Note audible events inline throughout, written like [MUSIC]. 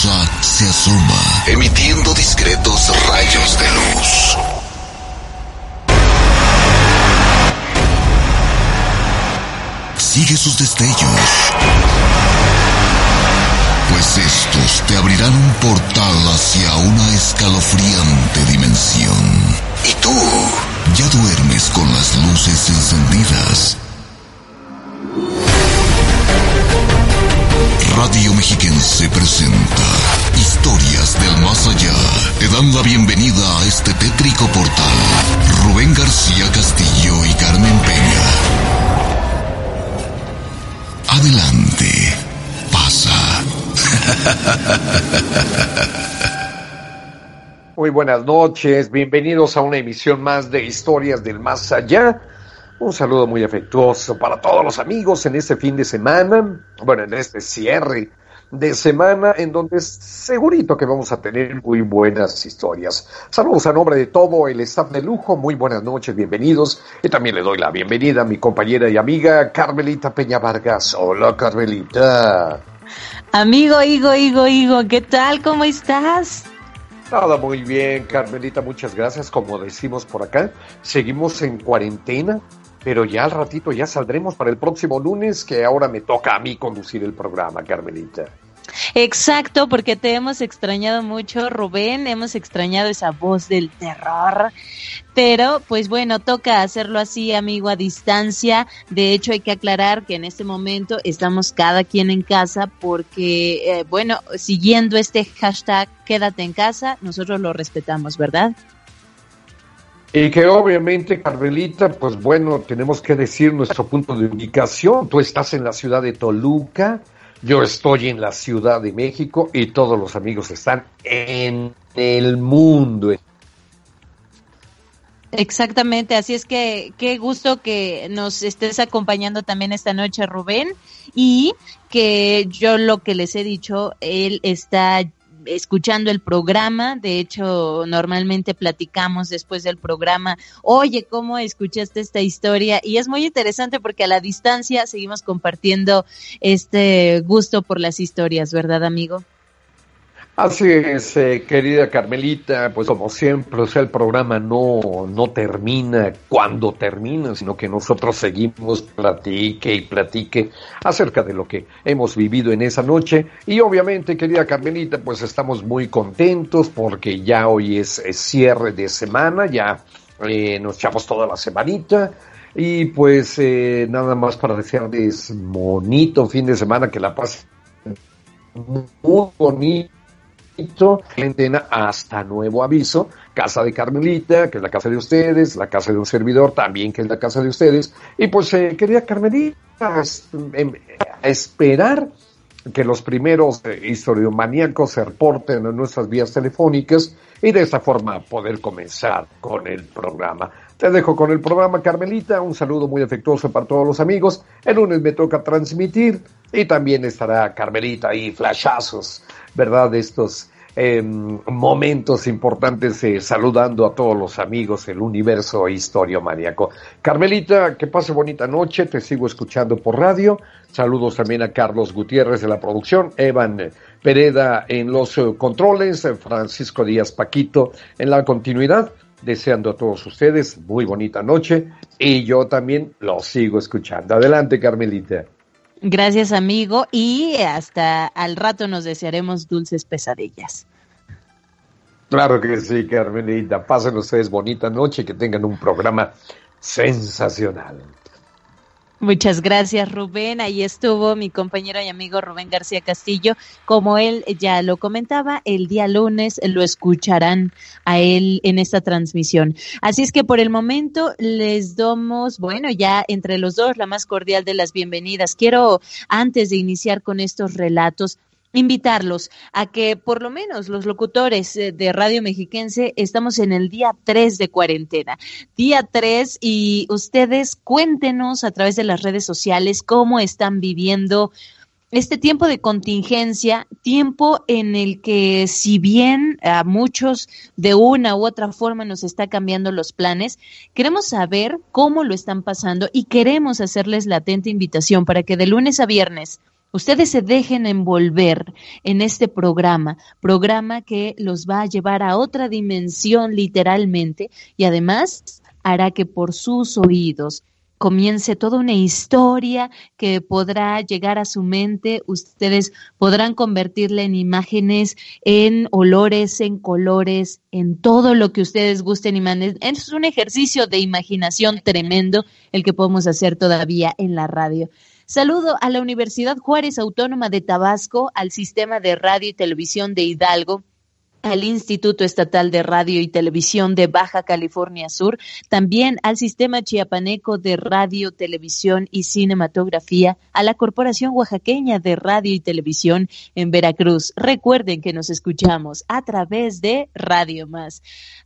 se asoma, emitiendo discretos rayos de luz. Sigue sus destellos, pues estos te abrirán un portal hacia una escalofriante dimensión. Y tú ya duermes con las luces encendidas. Radio Mexiquense presenta Historias del Más Allá. Te dan la bienvenida a este tétrico portal. Rubén García Castillo y Carmen Peña. Adelante. Pasa. Muy buenas noches, bienvenidos a una emisión más de Historias del Más Allá. Un saludo muy afectuoso para todos los amigos en este fin de semana, bueno, en este cierre de semana en donde segurito que vamos a tener muy buenas historias. Saludos a nombre de todo el staff de lujo, muy buenas noches, bienvenidos. Y también le doy la bienvenida a mi compañera y amiga Carmelita Peña Vargas. Hola Carmelita. Amigo, Higo, Higo, Higo, ¿qué tal? ¿Cómo estás? Nada, muy bien, Carmelita, muchas gracias. Como decimos por acá, seguimos en cuarentena, pero ya al ratito ya saldremos para el próximo lunes, que ahora me toca a mí conducir el programa, Carmelita. Exacto, porque te hemos extrañado mucho, Rubén, hemos extrañado esa voz del terror, pero pues bueno, toca hacerlo así, amigo, a distancia. De hecho, hay que aclarar que en este momento estamos cada quien en casa porque, eh, bueno, siguiendo este hashtag, quédate en casa, nosotros lo respetamos, ¿verdad? Y que obviamente, Carmelita, pues bueno, tenemos que decir nuestro punto de ubicación. Tú estás en la ciudad de Toluca, yo estoy en la Ciudad de México y todos los amigos están en el mundo. Exactamente, así es que qué gusto que nos estés acompañando también esta noche, Rubén, y que yo lo que les he dicho, él está escuchando el programa. De hecho, normalmente platicamos después del programa, oye, ¿cómo escuchaste esta historia? Y es muy interesante porque a la distancia seguimos compartiendo este gusto por las historias, ¿verdad, amigo? Así es, eh, querida Carmelita, pues como siempre, o sea, el programa no, no termina cuando termina, sino que nosotros seguimos platique y platique acerca de lo que hemos vivido en esa noche. Y obviamente, querida Carmelita, pues estamos muy contentos porque ya hoy es, cierre de semana, ya eh, nos echamos toda la semanita. Y pues eh, nada más para desearles bonito fin de semana, que la paz muy bonito hasta nuevo aviso, casa de Carmelita, que es la casa de ustedes, la casa de un servidor también, que es la casa de ustedes. Y pues eh, quería Carmelita em, esperar que los primeros eh, historiomaníacos se reporten en nuestras vías telefónicas y de esta forma poder comenzar con el programa. Te dejo con el programa Carmelita, un saludo muy afectuoso para todos los amigos. El lunes me toca transmitir y también estará Carmelita ahí, flashazos, ¿verdad? De estos momentos importantes eh, saludando a todos los amigos del universo historio maníaco. Carmelita, que pase bonita noche, te sigo escuchando por radio. Saludos también a Carlos Gutiérrez de la producción, Evan Pereda en los eh, controles, Francisco Díaz Paquito en la continuidad. Deseando a todos ustedes muy bonita noche y yo también los sigo escuchando. Adelante, Carmelita. Gracias, amigo, y hasta al rato nos desearemos dulces pesadillas. Claro que sí, Carmelita. Pasen ustedes bonita noche y que tengan un programa sensacional. Muchas gracias, Rubén. Ahí estuvo mi compañero y amigo Rubén García Castillo. Como él ya lo comentaba, el día lunes lo escucharán a él en esta transmisión. Así es que por el momento les damos, bueno, ya entre los dos, la más cordial de las bienvenidas. Quiero, antes de iniciar con estos relatos, invitarlos a que por lo menos los locutores eh, de Radio Mexiquense estamos en el día 3 de cuarentena. Día 3 y ustedes cuéntenos a través de las redes sociales cómo están viviendo este tiempo de contingencia, tiempo en el que si bien a muchos de una u otra forma nos está cambiando los planes, queremos saber cómo lo están pasando y queremos hacerles la atenta invitación para que de lunes a viernes Ustedes se dejen envolver en este programa, programa que los va a llevar a otra dimensión literalmente y además hará que por sus oídos comience toda una historia que podrá llegar a su mente. Ustedes podrán convertirla en imágenes, en olores, en colores, en todo lo que ustedes gusten y manden. Es un ejercicio de imaginación tremendo el que podemos hacer todavía en la radio. Saludo a la Universidad Juárez Autónoma de Tabasco, al Sistema de Radio y Televisión de Hidalgo, al Instituto Estatal de Radio y Televisión de Baja California Sur, también al Sistema Chiapaneco de Radio, Televisión y Cinematografía, a la Corporación Oaxaqueña de Radio y Televisión en Veracruz. Recuerden que nos escuchamos a través de Radio Más.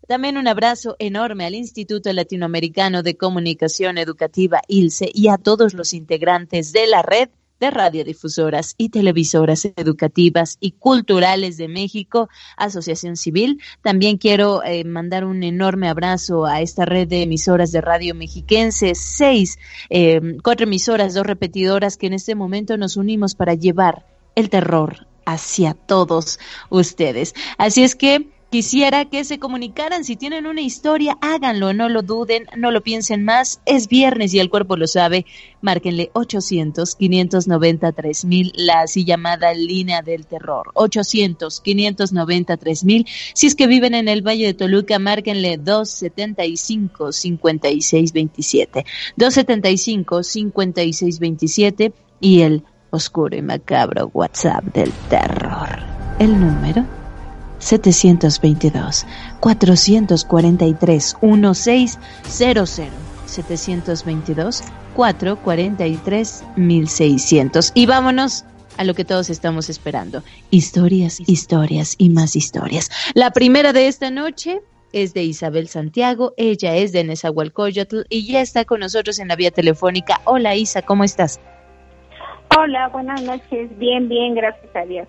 También un abrazo enorme al Instituto Latinoamericano de Comunicación Educativa, ILCE, y a todos los integrantes de la red de radiodifusoras y televisoras educativas y culturales de México, Asociación Civil. También quiero eh, mandar un enorme abrazo a esta red de emisoras de radio mexiquense, seis, eh, cuatro emisoras, dos repetidoras que en este momento nos unimos para llevar el terror hacia todos ustedes. Así es que Quisiera que se comunicaran. Si tienen una historia, háganlo, no lo duden, no lo piensen más. Es viernes y el cuerpo lo sabe. Márquenle 800-593-mil, la así llamada línea del terror. 800-593-mil. Si es que viven en el Valle de Toluca, márquenle 275-5627. 275-5627 y el oscuro y macabro WhatsApp del terror. El número 722 443 1600 722 443 1600 y vámonos a lo que todos estamos esperando. Historias, historias y más historias. La primera de esta noche es de Isabel Santiago, ella es de Nezahualcóyotl y ya está con nosotros en la vía telefónica. Hola Isa, ¿cómo estás? Hola, buenas noches. Bien, bien, gracias a Dios.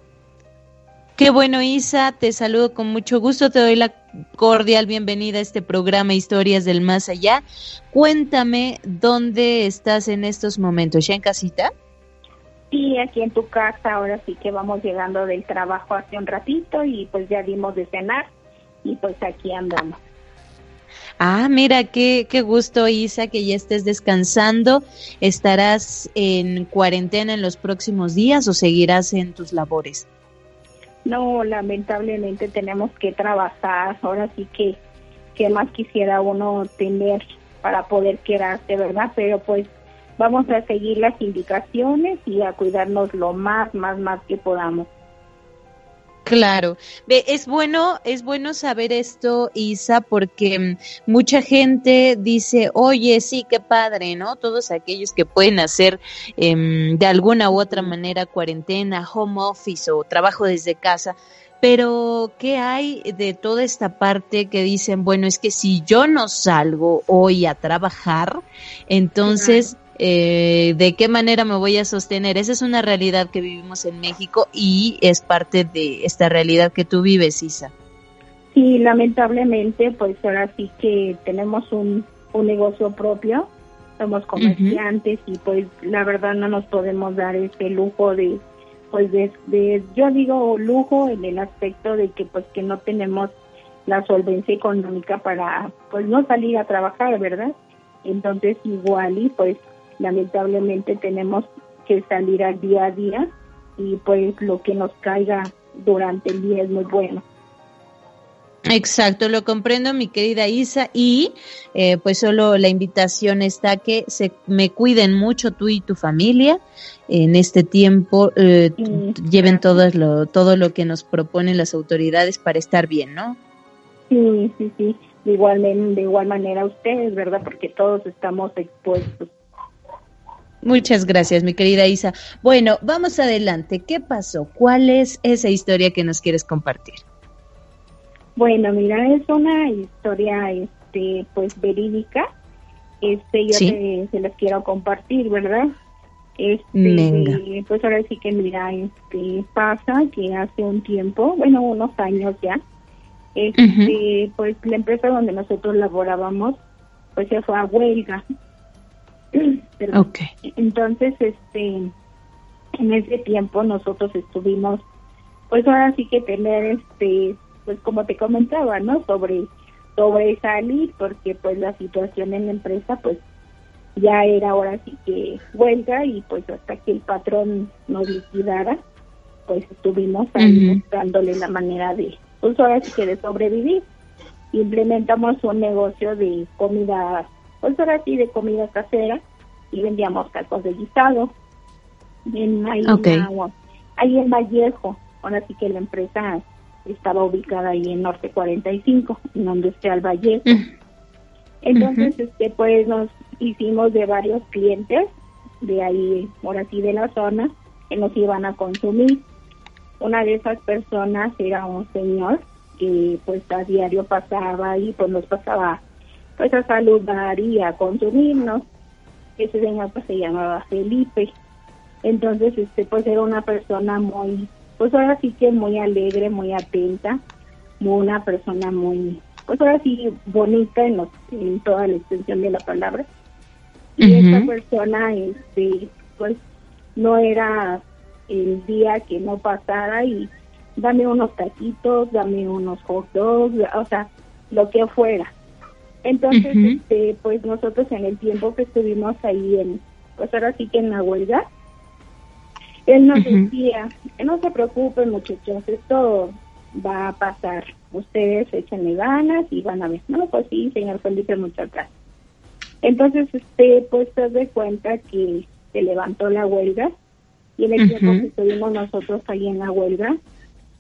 Qué bueno, Isa, te saludo con mucho gusto, te doy la cordial bienvenida a este programa Historias del Más Allá. Cuéntame dónde estás en estos momentos, ¿ya en casita? Sí, aquí en tu casa, ahora sí que vamos llegando del trabajo hace un ratito y pues ya dimos de cenar y pues aquí andamos. Ah, mira, qué, qué gusto, Isa, que ya estés descansando. ¿Estarás en cuarentena en los próximos días o seguirás en tus labores? No, lamentablemente tenemos que trabajar. Ahora sí que, que más quisiera uno tener para poder quedarse, ¿verdad? Pero pues vamos a seguir las indicaciones y a cuidarnos lo más, más, más que podamos. Claro, es bueno, es bueno saber esto, Isa, porque mm, mucha gente dice, oye, sí, qué padre, ¿no? Todos aquellos que pueden hacer em, de alguna u otra manera cuarentena, home office o trabajo desde casa, pero ¿qué hay de toda esta parte que dicen, bueno, es que si yo no salgo hoy a trabajar, entonces eh, de qué manera me voy a sostener. Esa es una realidad que vivimos en México y es parte de esta realidad que tú vives, Isa. Sí, lamentablemente, pues ahora sí que tenemos un, un negocio propio, somos comerciantes y pues la verdad no nos podemos dar ese lujo de, pues de, de, yo digo lujo en el aspecto de que pues que no tenemos la solvencia económica para pues no salir a trabajar, ¿verdad? Entonces igual y pues lamentablemente tenemos que salir al día a día y pues lo que nos caiga durante el día es muy bueno. Exacto, lo comprendo mi querida Isa y eh, pues solo la invitación está que se me cuiden mucho tú y tu familia en este tiempo, eh, lleven todo lo, todo lo que nos proponen las autoridades para estar bien, ¿no? Sí, sí, sí, de igual, de igual manera ustedes, ¿verdad? Porque todos estamos expuestos Muchas gracias, mi querida Isa. Bueno, vamos adelante. ¿Qué pasó? ¿Cuál es esa historia que nos quieres compartir? Bueno, mira, es una historia, este, pues verídica. Este, yo se las quiero compartir, ¿verdad? Este, pues ahora sí que mira, este, pasa que hace un tiempo, bueno, unos años ya, este, pues la empresa donde nosotros laborábamos, pues se fue a huelga. Okay. Entonces, este, en ese tiempo nosotros estuvimos, pues ahora sí que tener este, pues como te comentaba, ¿no? Sobre salir porque pues la situación en la empresa pues ya era ahora sí que huelga y pues hasta que el patrón nos liquidara pues estuvimos ahí buscándole la manera de pues ahora sí que de sobrevivir implementamos un negocio de comida pues ahora sí de comida casera y vendíamos tacos de guisado en ahí, ahí en Vallejo ahora sí que la empresa estaba ubicada ahí en Norte 45, en donde está el Valle. Entonces, este, pues nos hicimos de varios clientes de ahí, por así de la zona, que nos iban a consumir. Una de esas personas era un señor que pues a diario pasaba y pues nos pasaba pues a saludar y a consumirnos. Ese señor pues se llamaba Felipe. Entonces, este pues era una persona muy pues ahora sí que muy alegre, muy atenta, una persona muy, pues ahora sí bonita en, en toda la extensión de la palabra. Y esta persona, este, pues no era el día que no pasara y dame unos taquitos, dame unos hot dogs, o sea, lo que fuera. Entonces, este, pues nosotros en el tiempo que estuvimos ahí en, pues ahora sí que en la huelga, él nos decía, no se preocupen muchachos, esto va a pasar, ustedes échenle ganas y van a ver. No, pues sí, señor Felipe, muchas gracias. Entonces, este, pues se de cuenta que se levantó la huelga y en el tiempo que estuvimos nosotros ahí en la huelga,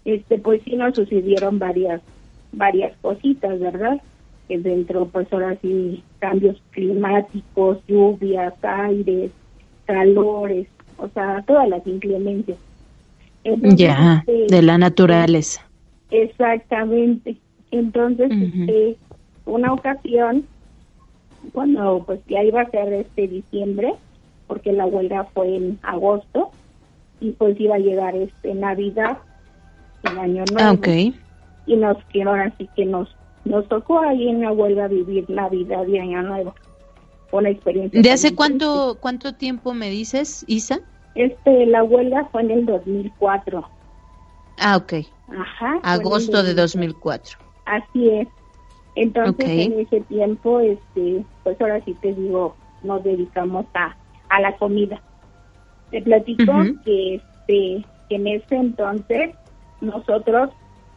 este, pues sí nos sucedieron varias, varias cositas, ¿verdad? Que dentro, pues ahora sí, cambios climáticos, lluvias, aires, calores, o sea, todas las inclemencias. ya, este, de la naturaleza. Exactamente. Entonces, este, una ocasión, cuando pues ya iba a ser este diciembre, porque la huelga fue en agosto, y pues iba a llegar este Navidad, el año nuevo. Okay. Y nos quiero así que nos nos tocó ahí en la huelga vivir Navidad y Año Nuevo una experiencia. ¿De hace cuánto, cuánto tiempo me dices, Isa? Este, la huelga fue en el 2004. Ah, ok. Ajá. Agosto de 2004. Así es. Entonces, en ese tiempo, este, pues ahora sí te digo, nos dedicamos a, a la comida. Te platico que, este, que en ese entonces nosotros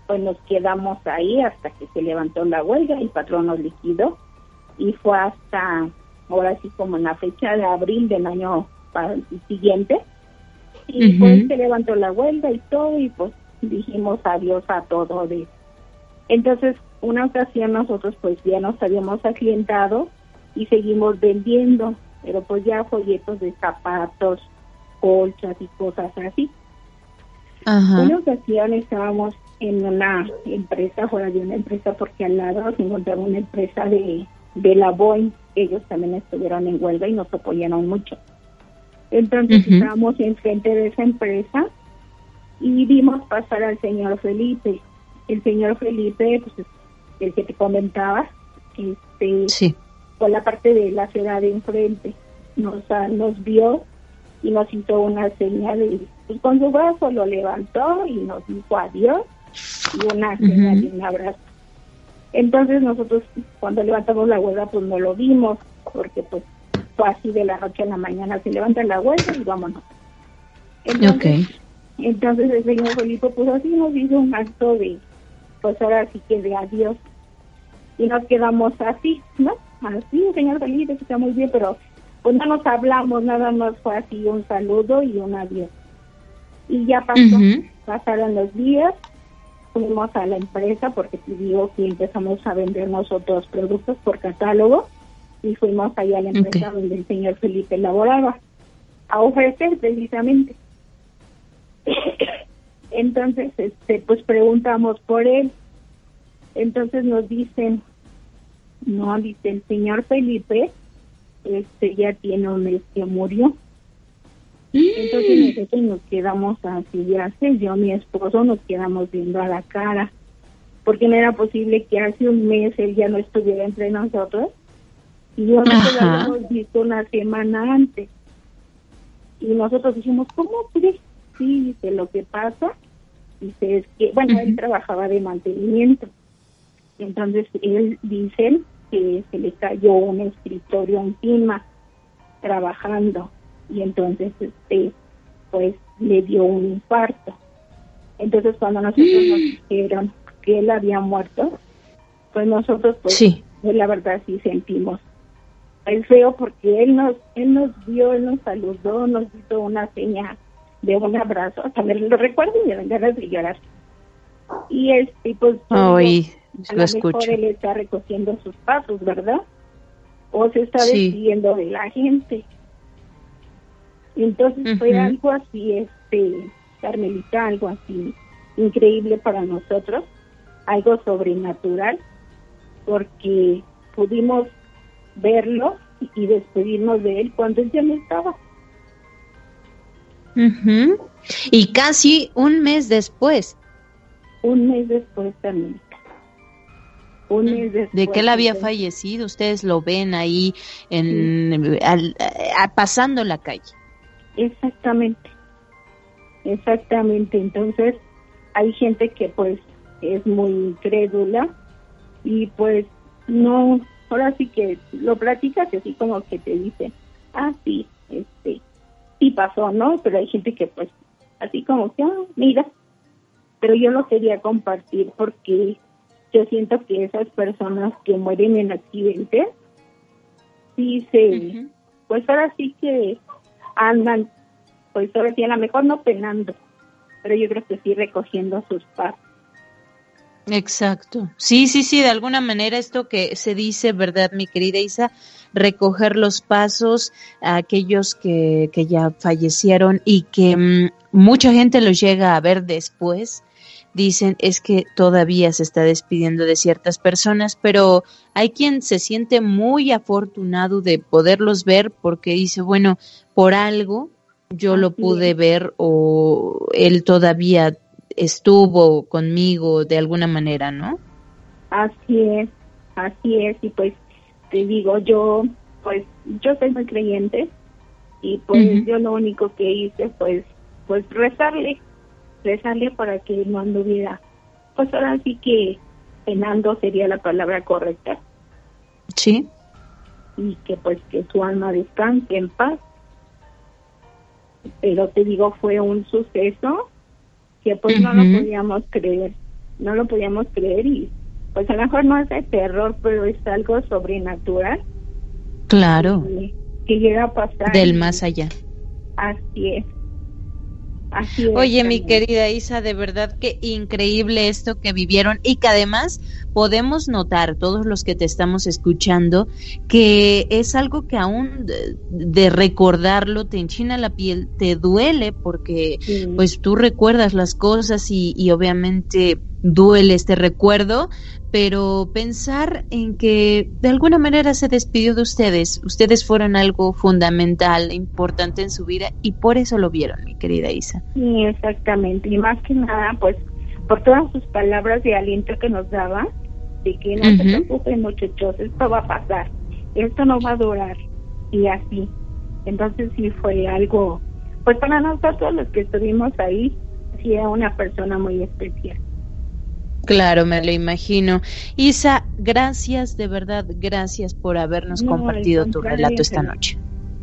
pues nos quedamos ahí hasta que se levantó la huelga, el patrón nos liquidó y fue hasta ahora sí como en la fecha de abril del año siguiente. Y pues se levantó la huelga y todo y pues dijimos adiós a todo de entonces una ocasión nosotros pues ya nos habíamos aclientado y seguimos vendiendo pero pues ya folletos de zapatos colchas y cosas así. Una ocasión estábamos en una empresa fuera de una empresa porque al lado nos encontraba una empresa de de la Boeing, ellos también estuvieron en huelga y nos apoyaron mucho. Entonces estábamos enfrente de esa empresa y vimos pasar al señor Felipe. El señor Felipe, pues el que te comentaba, este, sí. por la parte de la ciudad de enfrente, nos, nos vio y nos hizo una señal de, pues con su brazo lo levantó y nos dijo adiós y una señal y un abrazo. Entonces nosotros cuando levantamos la huelga pues no lo vimos porque pues fue así de la noche a la mañana, se levanta la huelga y vámonos. Entonces, entonces el señor Felipe pues así nos hizo un acto de, pues ahora sí que de adiós. Y nos quedamos así, ¿no? Así, señor Felipe, está muy bien, pero pues no nos hablamos, nada más fue así un saludo y un adiós. Y ya pasó, pasaron los días fuimos a la empresa porque te digo que empezamos a vender nosotros productos por catálogo y fuimos allá a la empresa donde el señor Felipe laboraba a ofrecer precisamente. [COUGHS] Entonces, este, pues preguntamos por él. Entonces nos dicen, no, dice el señor Felipe, este ya tiene un mes que murió. Entonces nosotros nos quedamos así, ya sé, yo mi esposo nos quedamos viendo a la cara, porque no era posible que hace un mes él ya no estuviera entre nosotros y yo no lo habíamos visto una semana antes. Y nosotros dijimos, ¿cómo crees? Sí, dice, lo que pasa, dice, es que, bueno, él trabajaba de mantenimiento. Entonces, él dice que se le cayó un escritorio encima trabajando y entonces, este, pues, le dio un infarto. Entonces, cuando nosotros nos [GASPS] dijeron que él había muerto, pues nosotros, pues, sí. pues, la verdad sí sentimos es feo porque él nos él nos vio, él nos saludó, nos hizo una seña de un abrazo, hasta me lo recuerdo y me dan ganas de llorar. Y este, pues, Ay, a lo, mejor él está recogiendo sus pasos, ¿verdad? O se está despidiendo de la gente. Entonces fue algo así, este, Carmelita, algo así increíble para nosotros, algo sobrenatural, porque pudimos verlo y despedirnos de él cuando él ya no estaba. Y casi un mes después. Un mes después también. Un mm, mes después. De que él había fallecido, ustedes lo ven ahí en, al, pasando la calle. Exactamente. Exactamente. Entonces, hay gente que pues es muy crédula y pues no ahora sí que lo platicas y así como que te dice, ah, sí, este, sí pasó, ¿no? Pero hay gente que pues así como que, ah, mira, pero yo lo quería compartir porque yo siento que esas personas que mueren en accidentes, sí se, pues ahora sí que andan, pues ahora sí a lo mejor no penando, pero yo creo que sí recogiendo sus pasos. Exacto. Sí, sí, sí, de alguna manera esto que se dice, ¿verdad, mi querida Isa? Recoger los pasos a aquellos que, que ya fallecieron y que mm, mucha gente los llega a ver después. Dicen es que todavía se está despidiendo de ciertas personas, pero hay quien se siente muy afortunado de poderlos ver porque dice, bueno, por algo yo lo pude ver o él todavía estuvo conmigo de alguna manera, ¿no? Así es, así es, y pues te digo, yo, pues yo soy muy creyente y pues yo lo único que hice pues, pues rezarle, rezarle para que no anduviera, pues ahora sí que penando sería la palabra correcta. Sí. Y que pues que su alma descanse en paz. Pero te digo, fue un suceso que pues no lo podíamos creer, no lo podíamos creer y pues a lo mejor no es de terror, pero es algo sobrenatural. Claro. Que, llega a pasar. Del más allá. Así es. Oye, mi querida Isa, de verdad que increíble esto que vivieron y que además podemos notar, todos los que te estamos escuchando, que es algo que aún de, recordarlo te enchina la piel, te duele porque pues tú recuerdas las cosas y, y obviamente duele este recuerdo, pero pensar en que de alguna manera se despidió de ustedes, ustedes fueron algo fundamental, importante en su vida y por eso lo vieron, mi querida Isa. Sí, exactamente, y más que nada, pues por todas sus palabras de aliento que nos daba, de que no se preocupen muchachos, esto va a pasar, esto no va a durar, y así. Entonces sí fue algo, pues para nosotros los que estuvimos ahí, sí era una persona muy especial. Claro, me lo imagino. Isa, gracias, de verdad, gracias por habernos compartido tu relato esta noche.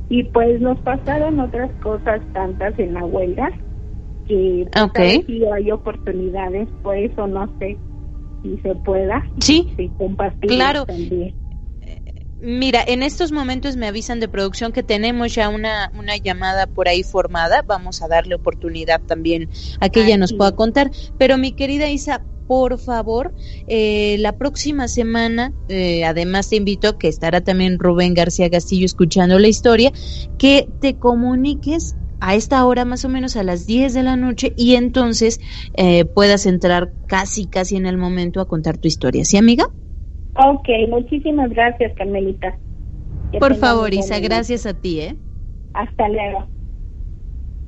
Y pues nos pasaron otras cosas tantas en la huelga que pues, si hay oportunidades, pues o no sé si se pueda. Sí, compartir claro. También. Mira, en estos momentos me avisan de producción que tenemos ya una, una llamada por ahí formada. Vamos a darle oportunidad también a que ella nos pueda contar. Pero mi querida Isa, por favor, eh, la próxima semana, eh, además te invito, que estará también Rubén García Castillo escuchando la historia, que te comuniques a esta hora más o menos a las 10 de la noche y entonces eh, puedas entrar casi, casi en el momento a contar tu historia. ¿Sí, amiga? Ok, muchísimas gracias, Carmelita. Por favor, Isa, gracias a ti, ¿eh? Hasta luego.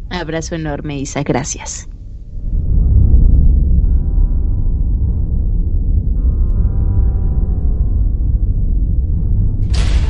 Abrazo enorme, Isa, gracias.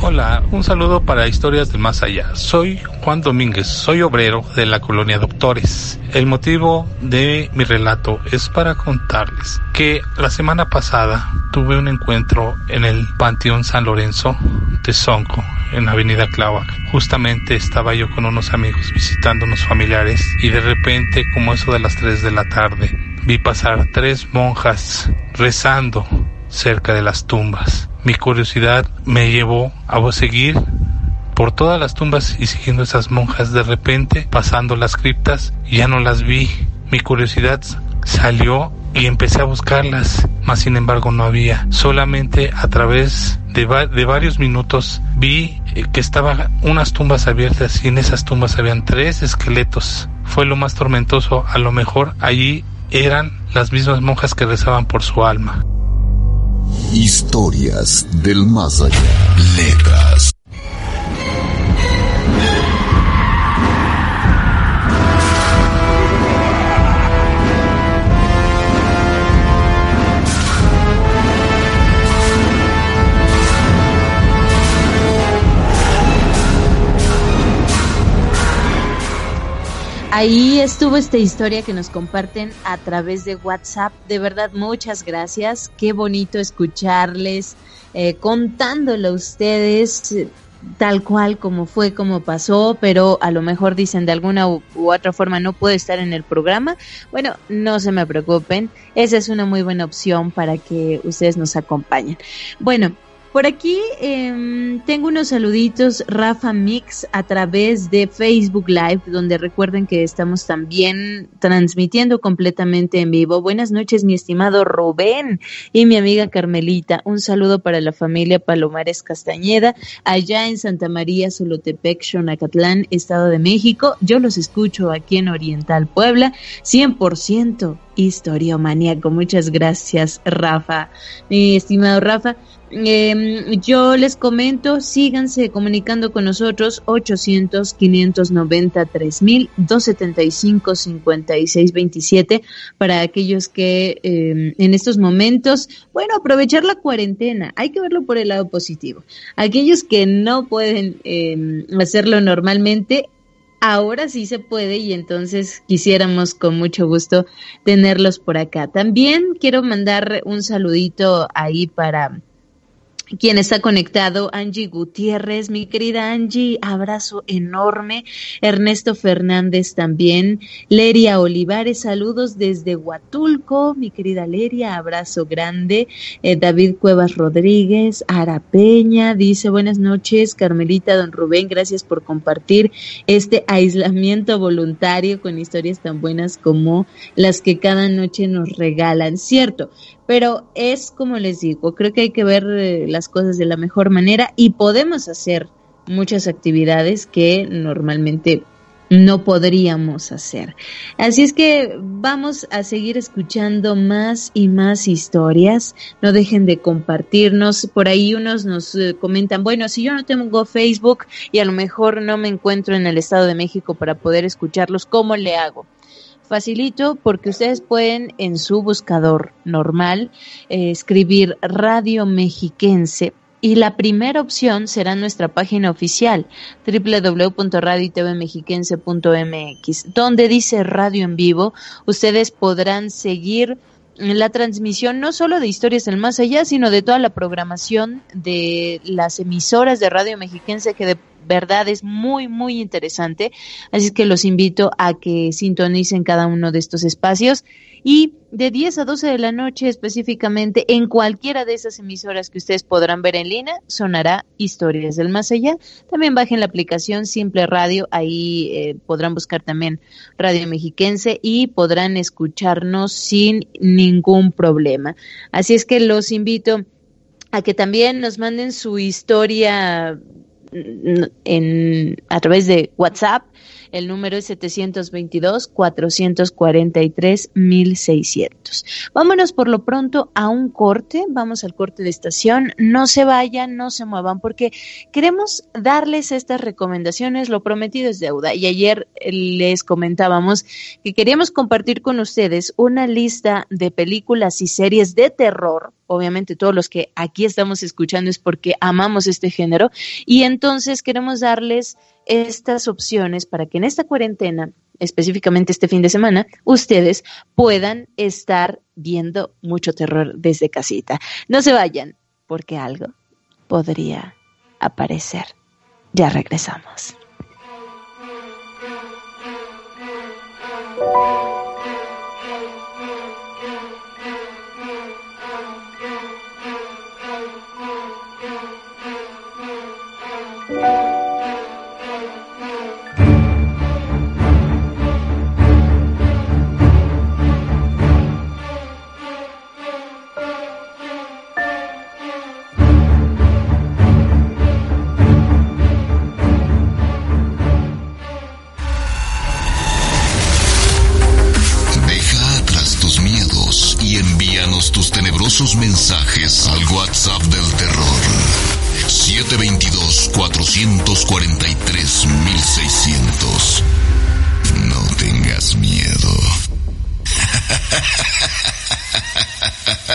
Hola un saludo para Historias del Más Allá. Soy Juan Domínguez, soy obrero de la colonia Doctores. El motivo de mi relato es para contarles que la semana pasada tuve un encuentro en el Panteón San Lorenzo de Sonco, en Avenida Cláhuac. Justamente estaba yo con unos amigos visitando unos familiares y de repente, como eso de las 3 de la tarde, vi pasar tres monjas rezando cerca de las tumbas. Mi curiosidad me llevó a seguir por todas las tumbas y siguiendo esas monjas de repente, pasando las criptas, ya no las vi. Mi curiosidad salió y empecé a buscarlas, mas sin embargo no había. Solamente a través de, de varios minutos vi eh, que estaban unas tumbas abiertas y en esas tumbas habían tres esqueletos. Fue lo más tormentoso, a lo mejor allí eran las mismas monjas que rezaban por su alma. Historias del más allá. Letras. Ahí estuvo esta historia que nos comparten a través de WhatsApp. De verdad, muchas gracias. Qué bonito escucharles, eh, contándolo a ustedes tal cual como fue, como pasó, pero a lo mejor dicen de alguna u, u, otra forma no puede estar en el programa. Bueno, no se me preocupen, esa es una muy buena opción para que ustedes nos acompañen. Bueno, por aquí eh, tengo unos saluditos, Rafa Mix, a través de Facebook Live, donde recuerden que estamos también transmitiendo completamente en vivo. Buenas noches, mi estimado Rubén y mi amiga Carmelita. Un saludo para la familia Palomares Castañeda, allá en Santa María, Solotepec, Xonacatlán, Estado de México. Yo los escucho aquí en Oriental Puebla, 100% historiomaníaco. Muchas gracias, Rafa. Mi estimado Rafa, eh, yo les comento, síganse comunicando con nosotros 800 593 mil 275 56 27 para aquellos que eh, en estos momentos, bueno, aprovechar la cuarentena, hay que verlo por el lado positivo. Aquellos que no pueden eh, hacerlo normalmente, ahora sí se puede y entonces quisiéramos con mucho gusto tenerlos por acá. También quiero mandar un saludito ahí para quien está conectado, Angie Gutiérrez, mi querida Angie, abrazo enorme. Ernesto Fernández también. Leria Olivares, saludos desde Huatulco, mi querida Leria, abrazo grande. Eh, David Cuevas Rodríguez, Arapeña, dice buenas noches, Carmelita, don Rubén, gracias por compartir este aislamiento voluntario con historias tan buenas como las que cada noche nos regalan. Cierto, pero es como les digo, creo que hay que ver eh, las cosas de la mejor manera y podemos hacer muchas actividades que normalmente no podríamos hacer. Así es que vamos a seguir escuchando más y más historias. No dejen de compartirnos. Por ahí unos nos eh, comentan, bueno, si yo no tengo Facebook y a lo mejor no me encuentro en el Estado de México para poder escucharlos, ¿cómo le hago? Facilito porque ustedes pueden en su buscador normal eh, escribir Radio Mexiquense y la primera opción será nuestra página oficial www.radiotvmexiquense.mx donde dice radio en vivo. Ustedes podrán seguir la transmisión no solo de Historias del Más Allá, sino de toda la programación de las emisoras de Radio Mexiquense que de verdad es muy, muy interesante. Así que los invito a que sintonicen cada uno de estos espacios. Y de 10 a 12 de la noche específicamente, en cualquiera de esas emisoras que ustedes podrán ver en línea, sonará Historias del Más Allá. También bajen la aplicación Simple Radio, ahí eh, podrán buscar también Radio Mexiquense y podrán escucharnos sin ningún problema. Así es que los invito a que también nos manden su historia en, a través de WhatsApp. El número es 722-443-1600. Vámonos por lo pronto a un corte. Vamos al corte de estación. No se vayan, no se muevan, porque queremos darles estas recomendaciones. Lo prometido es deuda. Y ayer les comentábamos que queríamos compartir con ustedes una lista de películas y series de terror obviamente todos los que aquí estamos escuchando es porque amamos este género y entonces queremos darles estas opciones para que en esta cuarentena, específicamente este fin de semana, ustedes puedan estar viendo mucho terror desde casita. No se vayan, porque algo podría aparecer. Ya regresamos. Sus mensajes al WhatsApp del terror. 722-443-1600. No tengas miedo.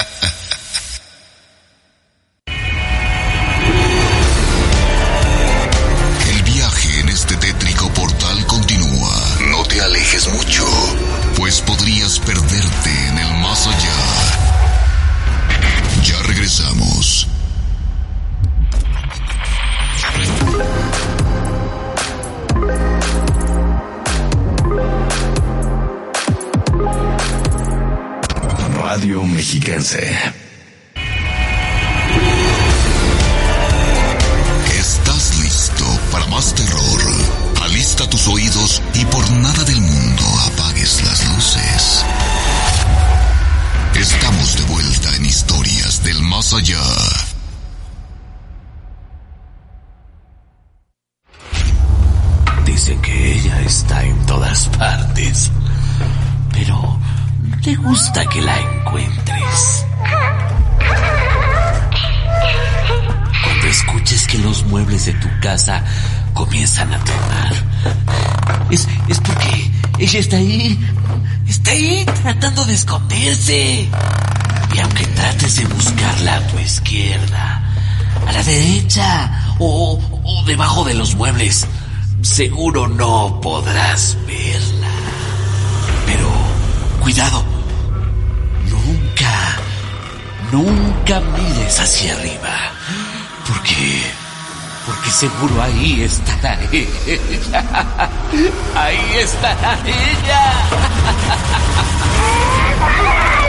[LAUGHS] Radio esconderse. Y aunque trates de buscarla a tu izquierda, a la derecha o, o debajo de los muebles, seguro no podrás verla. Pero cuidado, nunca, nunca mires hacia arriba, porque porque seguro ahí estará ella. [LAUGHS] Ahí estará ella. [LAUGHS] Ah!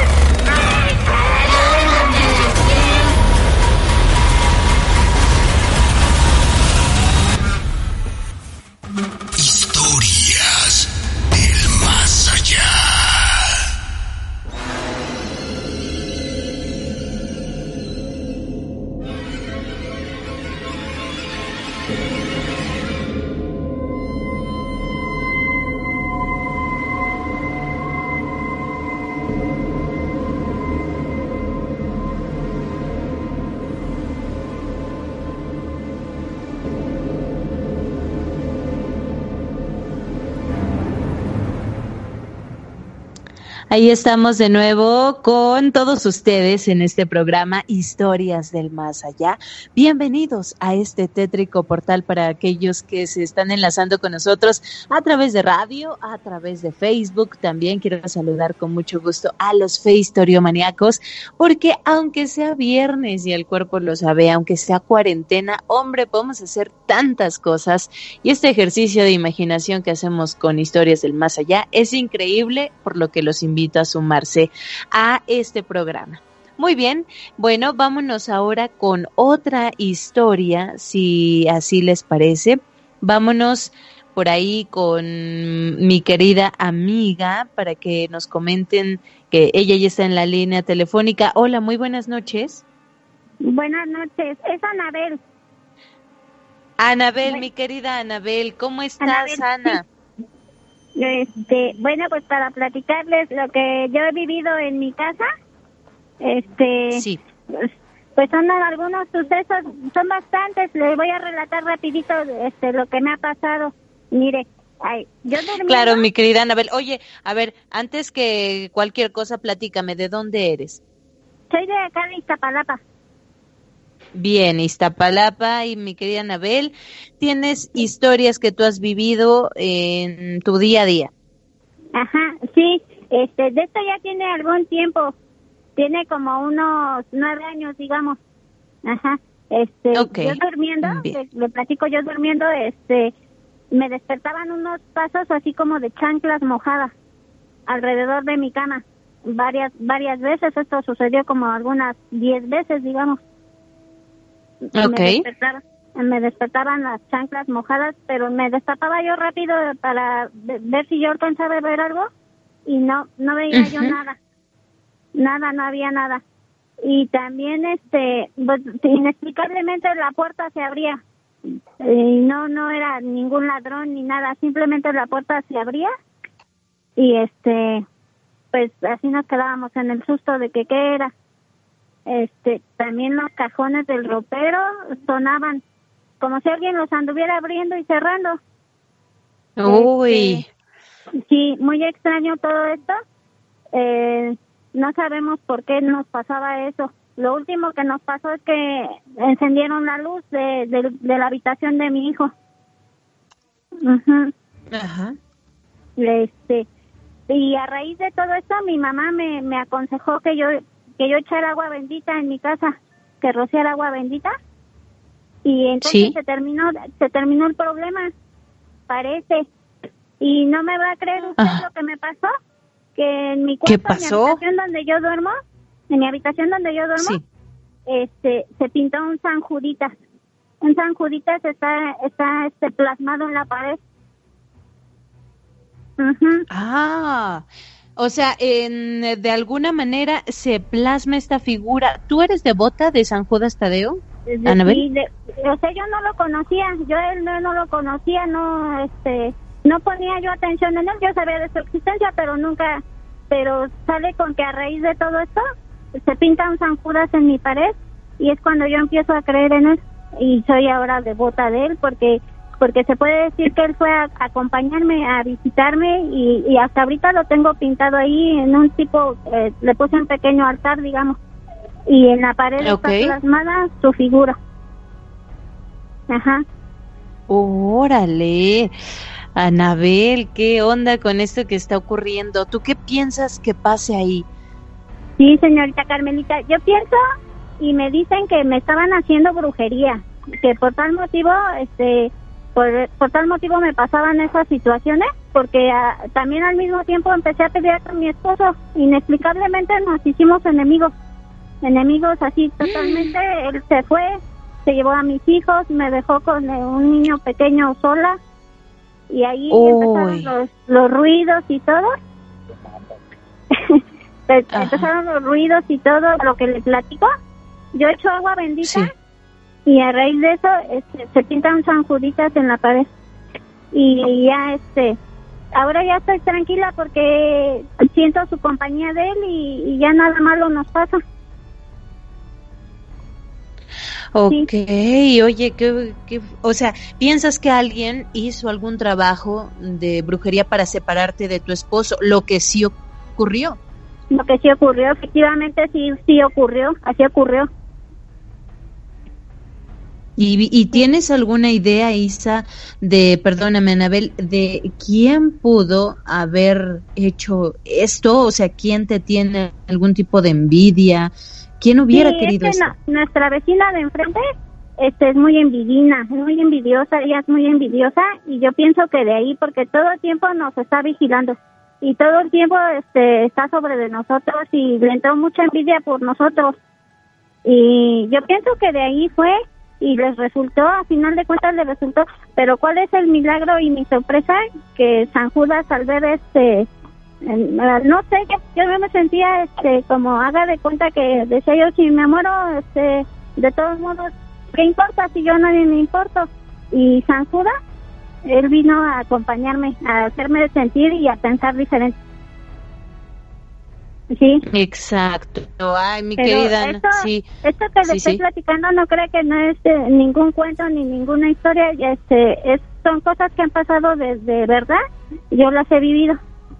Ahí estamos de nuevo con todos ustedes en este programa Historias del Más Allá. Bienvenidos a este tétrico portal para aquellos que se están enlazando con nosotros a través de radio, a través de Facebook. También quiero saludar con mucho gusto a los feistoriomaniacos, porque aunque sea viernes y el cuerpo lo sabe, aunque sea cuarentena, hombre, podemos hacer tantas cosas y este ejercicio de imaginación que hacemos con Historias del Más Allá es increíble, por lo que los invito a sumarse a este programa. Muy bien, bueno, vámonos ahora con otra historia, si así les parece. Vámonos por ahí con mi querida amiga para que nos comenten que ella ya está en la línea telefónica. Hola, muy buenas noches. Buenas noches, es Anabel. Anabel, mi querida Anabel, ¿cómo estás, Ana? Este, bueno, pues para platicarles lo que yo he vivido en mi casa, este, sí. pues, pues son algunos sucesos, son bastantes. Les voy a relatar rapidito, este, lo que me ha pasado. Mire, ay, yo Claro, mi querida Anabel. Oye, a ver, antes que cualquier cosa, platícame, ¿de dónde eres? soy de acá de Iztapalapa. Bien, Iztapalapa y mi querida Anabel, tienes historias que tú has vivido en tu día a día. Ajá, sí, este, de esto ya tiene algún tiempo, tiene como unos nueve años, digamos. Ajá, este, yo durmiendo, le, le, platico yo durmiendo, este, me despertaban unos pasos así como de chanclas mojadas alrededor de mi cama varias varias veces. Esto sucedió como algunas diez veces, digamos. Okay. Me, despertaban, las chanclas mojadas, pero me destapaba yo rápido para ver si yo alcanzaba a ver algo y no no veía yo nada. Nada, no había nada. Y también este pues, inexplicablemente la puerta se abría. Y no no era ningún ladrón ni nada, simplemente la puerta se abría y este pues así nos quedábamos en el susto de que qué era. Este, también los cajones del ropero sonaban como si alguien los anduviera abriendo y cerrando. Uy. Este, sí, muy extraño todo esto. Eh, no sabemos por qué nos pasaba eso. Lo último que nos pasó es que encendieron la luz de, de, la habitación de mi hijo. Ajá. Este, y a raíz de todo esto mi mamá me, me aconsejó que yo que yo echara agua bendita en mi casa, que rociara agua bendita. Y entonces se terminó se terminó el problema, parece. Y no me va a creer usted lo que me pasó, que en mi cuarto, en mi habitación donde yo duermo, en mi habitación donde yo duermo, este se pintó un San Juditas. Un San Juditas está está este plasmado en la pared. Ah, o sea, en, de alguna manera se plasma esta figura. ¿Tú eres devota de San Judas Tadeo? Anabel? o sea, yo no lo conocía, yo él no, no, lo conocía, no, este, no ponía yo atención en él, yo sabía de su existencia, pero nunca, pero sale con que a raíz de todo esto se pinta un San Judas en mi pared y es cuando yo empiezo a creer en él y soy ahora devota de él porque porque se puede decir que él fue a, acompañarme, a visitarme y, hasta ahorita lo tengo pintado ahí en un tipo, eh, le puse un pequeño altar, digamos, y en la pared está plasmada su figura. Ajá. Órale. Anabel, ¿qué onda con esto que está ocurriendo? ¿Tú qué piensas que pase ahí? Sí, señorita Carmelita, yo pienso y me dicen que me estaban haciendo brujería, que por tal motivo, este, por, por tal motivo me pasaban esas situaciones, porque ah, también al mismo tiempo empecé a pelear con mi esposo. Inexplicablemente nos hicimos enemigos, enemigos así [GASPS] totalmente. Él se fue, se llevó a mis hijos, me dejó con eh, un niño pequeño sola y ahí empezaron los, los ruidos y todo. [LAUGHS] empezaron los ruidos y todo lo que le platico. Yo echo agua bendita y a raíz de eso este, se pintan San Juditas en la pared y ya este ahora ya estoy tranquila porque siento su compañía de él y, ya nada malo nos pasa Ok, oye, ¿qué, o sea, ¿piensas que alguien hizo algún trabajo de brujería para separarte de tu esposo? Lo que sí ocurrió. Lo que sí ocurrió, efectivamente sí, sí ocurrió, así ocurrió. ¿Y, tienes alguna idea, Isa, de, perdóname, Anabel, de quién pudo haber hecho esto? O sea, ¿quién te tiene algún tipo de envidia? ¿Quién hubiera querido esto? nuestra vecina de enfrente este, es muy envidina, muy envidiosa, ella es muy envidiosa y yo pienso que de ahí, porque todo el tiempo nos está vigilando y todo el tiempo este, está sobre de nosotros y le entró mucha envidia por nosotros. Y yo pienso que de ahí fue y les resultó, a final de cuentas les resultó, pero ¿cuál es el milagro y mi sorpresa? Que San Judas al ver este, no sé, yo me sentía este como haga de cuenta que decía yo, si me muero, este, de todos modos, ¿qué importa si yo a nadie me importo? Y San Judas, él vino a acompañarme, a hacerme sentir y a pensar diferente. Sí. Exacto. Ay, mi querida esto, sí. Esto que le estoy platicando no cree que no es eh, ningún cuento ni ninguna historia. Este, es, son cosas que han pasado desde verdad. Yo las he vivido.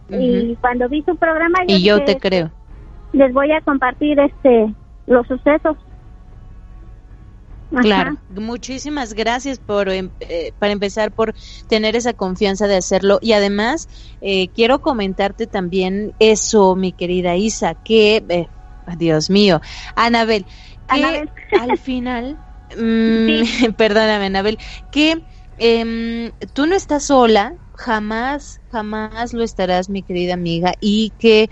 Y cuando vi su programa... y yo te creo. Les voy a compartir este los sucesos. Claro, muchísimas gracias por em, eh, para empezar por tener esa confianza de hacerlo. Y además eh, quiero comentarte también eso, mi querida Isa, que eh, Dios mío, Anabel, que [LAUGHS] al final, mm, [LAUGHS] perdóname Anabel, que em, tú no estás sola, jamás, jamás lo estarás, mi querida amiga, y que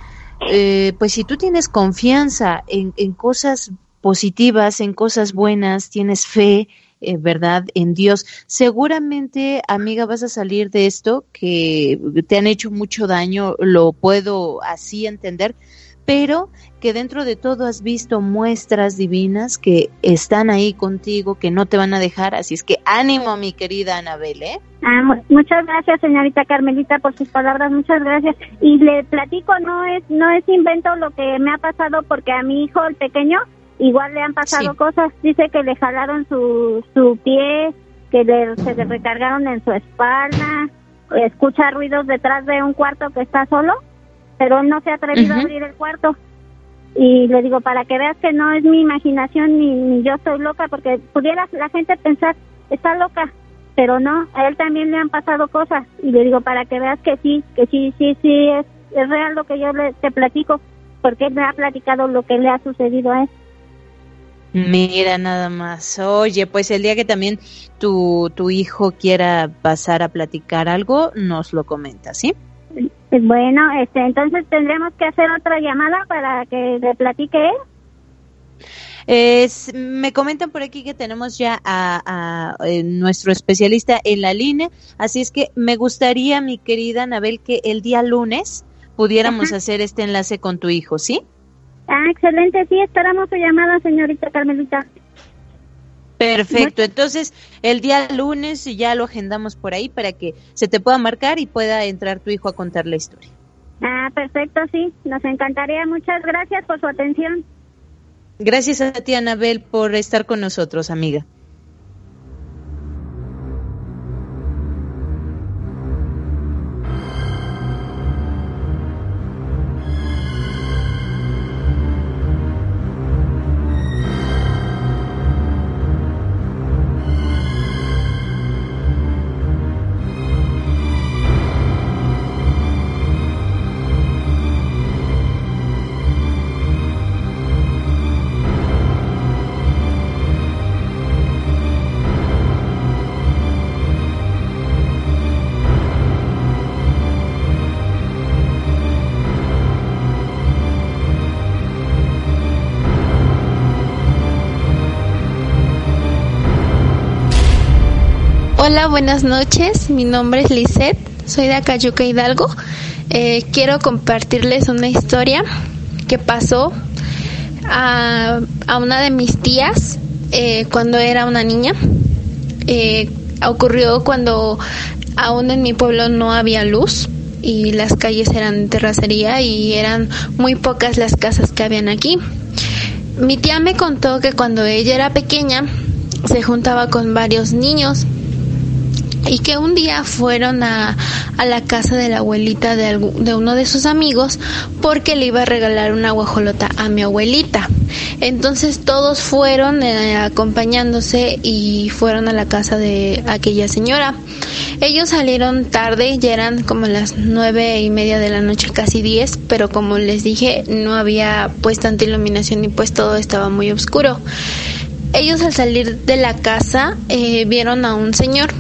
pues si tú tienes confianza en, en cosas positivas, en cosas buenas, tienes fe, eh, ¿verdad? En Dios. Seguramente, amiga, vas a salir de esto que te han hecho mucho daño, lo puedo así entender, pero que dentro de todo has visto muestras divinas que están ahí contigo, que no te van a dejar, así es que ánimo, mi querida Anabel, ¿eh? Ah, muchas gracias, señorita Carmelita, por sus palabras, muchas gracias. Y le platico, no es no es invento lo que me ha pasado porque a mi hijo, el pequeño, Igual le han pasado cosas, dice que le jalaron su, su pie, que le, se le recargaron en su espalda, escucha ruidos detrás de un cuarto que está solo, pero no se ha atrevido a abrir el cuarto. Y le digo, para que veas que no es mi imaginación ni, yo estoy loca, porque pudiera la gente pensar, está loca, pero no, a él también le han pasado cosas. Y le digo, para que veas que sí, que sí, sí, sí, es, es real lo que yo le, te platico, porque él me ha platicado lo que le ha sucedido a él. Mira nada más. Oye, pues el día que también tu, tu hijo quiera pasar a platicar algo, nos lo comenta, ¿sí? Bueno, este, entonces tendremos que hacer otra llamada para que le platique Es, me comentan por aquí que tenemos ya a, eh, nuestro especialista en la línea, así es que me gustaría, mi querida Anabel, que el día lunes pudiéramos hacer este enlace con tu hijo, ¿sí? Ah, excelente, sí, esperamos su llamada, señorita Carmelita. Perfecto, entonces el día lunes ya lo agendamos por ahí para que se te pueda marcar y pueda entrar tu hijo a contar la historia. Ah, perfecto, sí, nos encantaría. Muchas gracias por su atención. Gracias a ti, Anabel, por estar con nosotros, amiga. Hola, buenas noches. Mi nombre es Lisette, soy de Acayuca Hidalgo. Eh, quiero compartirles una historia que pasó a, una de mis tías eh, cuando era una niña. Eh, ocurrió cuando aún en mi pueblo no había luz y las calles eran terracería y eran muy pocas las casas que habían aquí. Mi tía me contó que cuando ella era pequeña se juntaba con varios niños y que un día fueron a, a la casa de la abuelita de, de, uno de sus amigos porque le iba a regalar una guajolota a mi abuelita. Entonces todos fueron eh, acompañándose y fueron a la casa de aquella señora. Ellos salieron tarde, ya eran como las nueve y media de la noche, casi diez, pero como les dije, no había pues tanta iluminación y pues todo estaba muy oscuro. Ellos al salir de la casa eh, vieron a un señor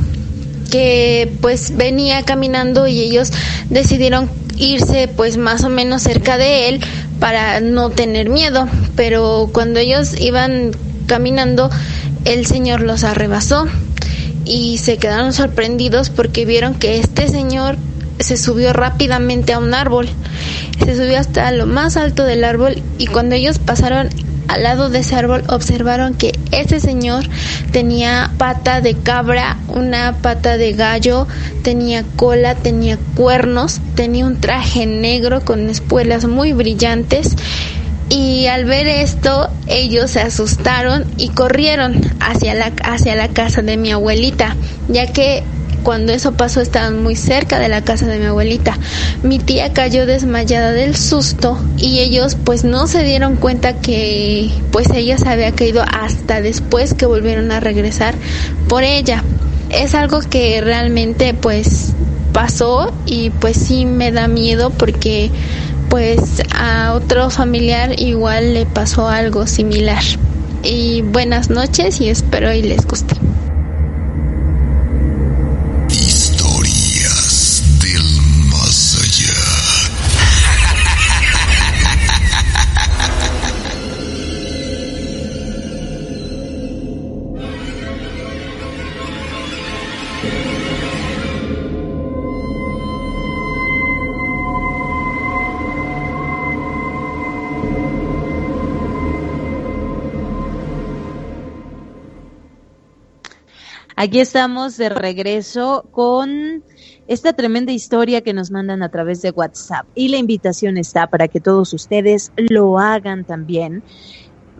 que pues venía caminando y ellos decidieron irse pues más o menos cerca de él para no tener miedo, pero cuando ellos iban caminando el señor los arrebasó y se quedaron sorprendidos porque vieron que este señor se subió rápidamente a un árbol, se subió hasta lo más alto del árbol y cuando ellos pasaron al lado de ese árbol observaron que ese señor tenía pata de cabra, una pata de gallo, tenía cola, tenía cuernos, tenía un traje negro con espuelas muy brillantes. Y al ver esto, ellos se asustaron y corrieron hacia la, hacia la casa de mi abuelita, ya que cuando eso pasó estaban muy cerca de la casa de mi abuelita. Mi tía cayó desmayada del susto y ellos pues no se dieron cuenta que pues ella se había caído hasta después que volvieron a regresar por ella. Es algo que realmente pues pasó y pues sí me da miedo porque pues a otro familiar igual le pasó algo similar. Y buenas noches y espero y les guste. Aquí estamos de regreso con esta tremenda historia que nos mandan a través de WhatsApp. Y la invitación está para que todos ustedes lo hagan también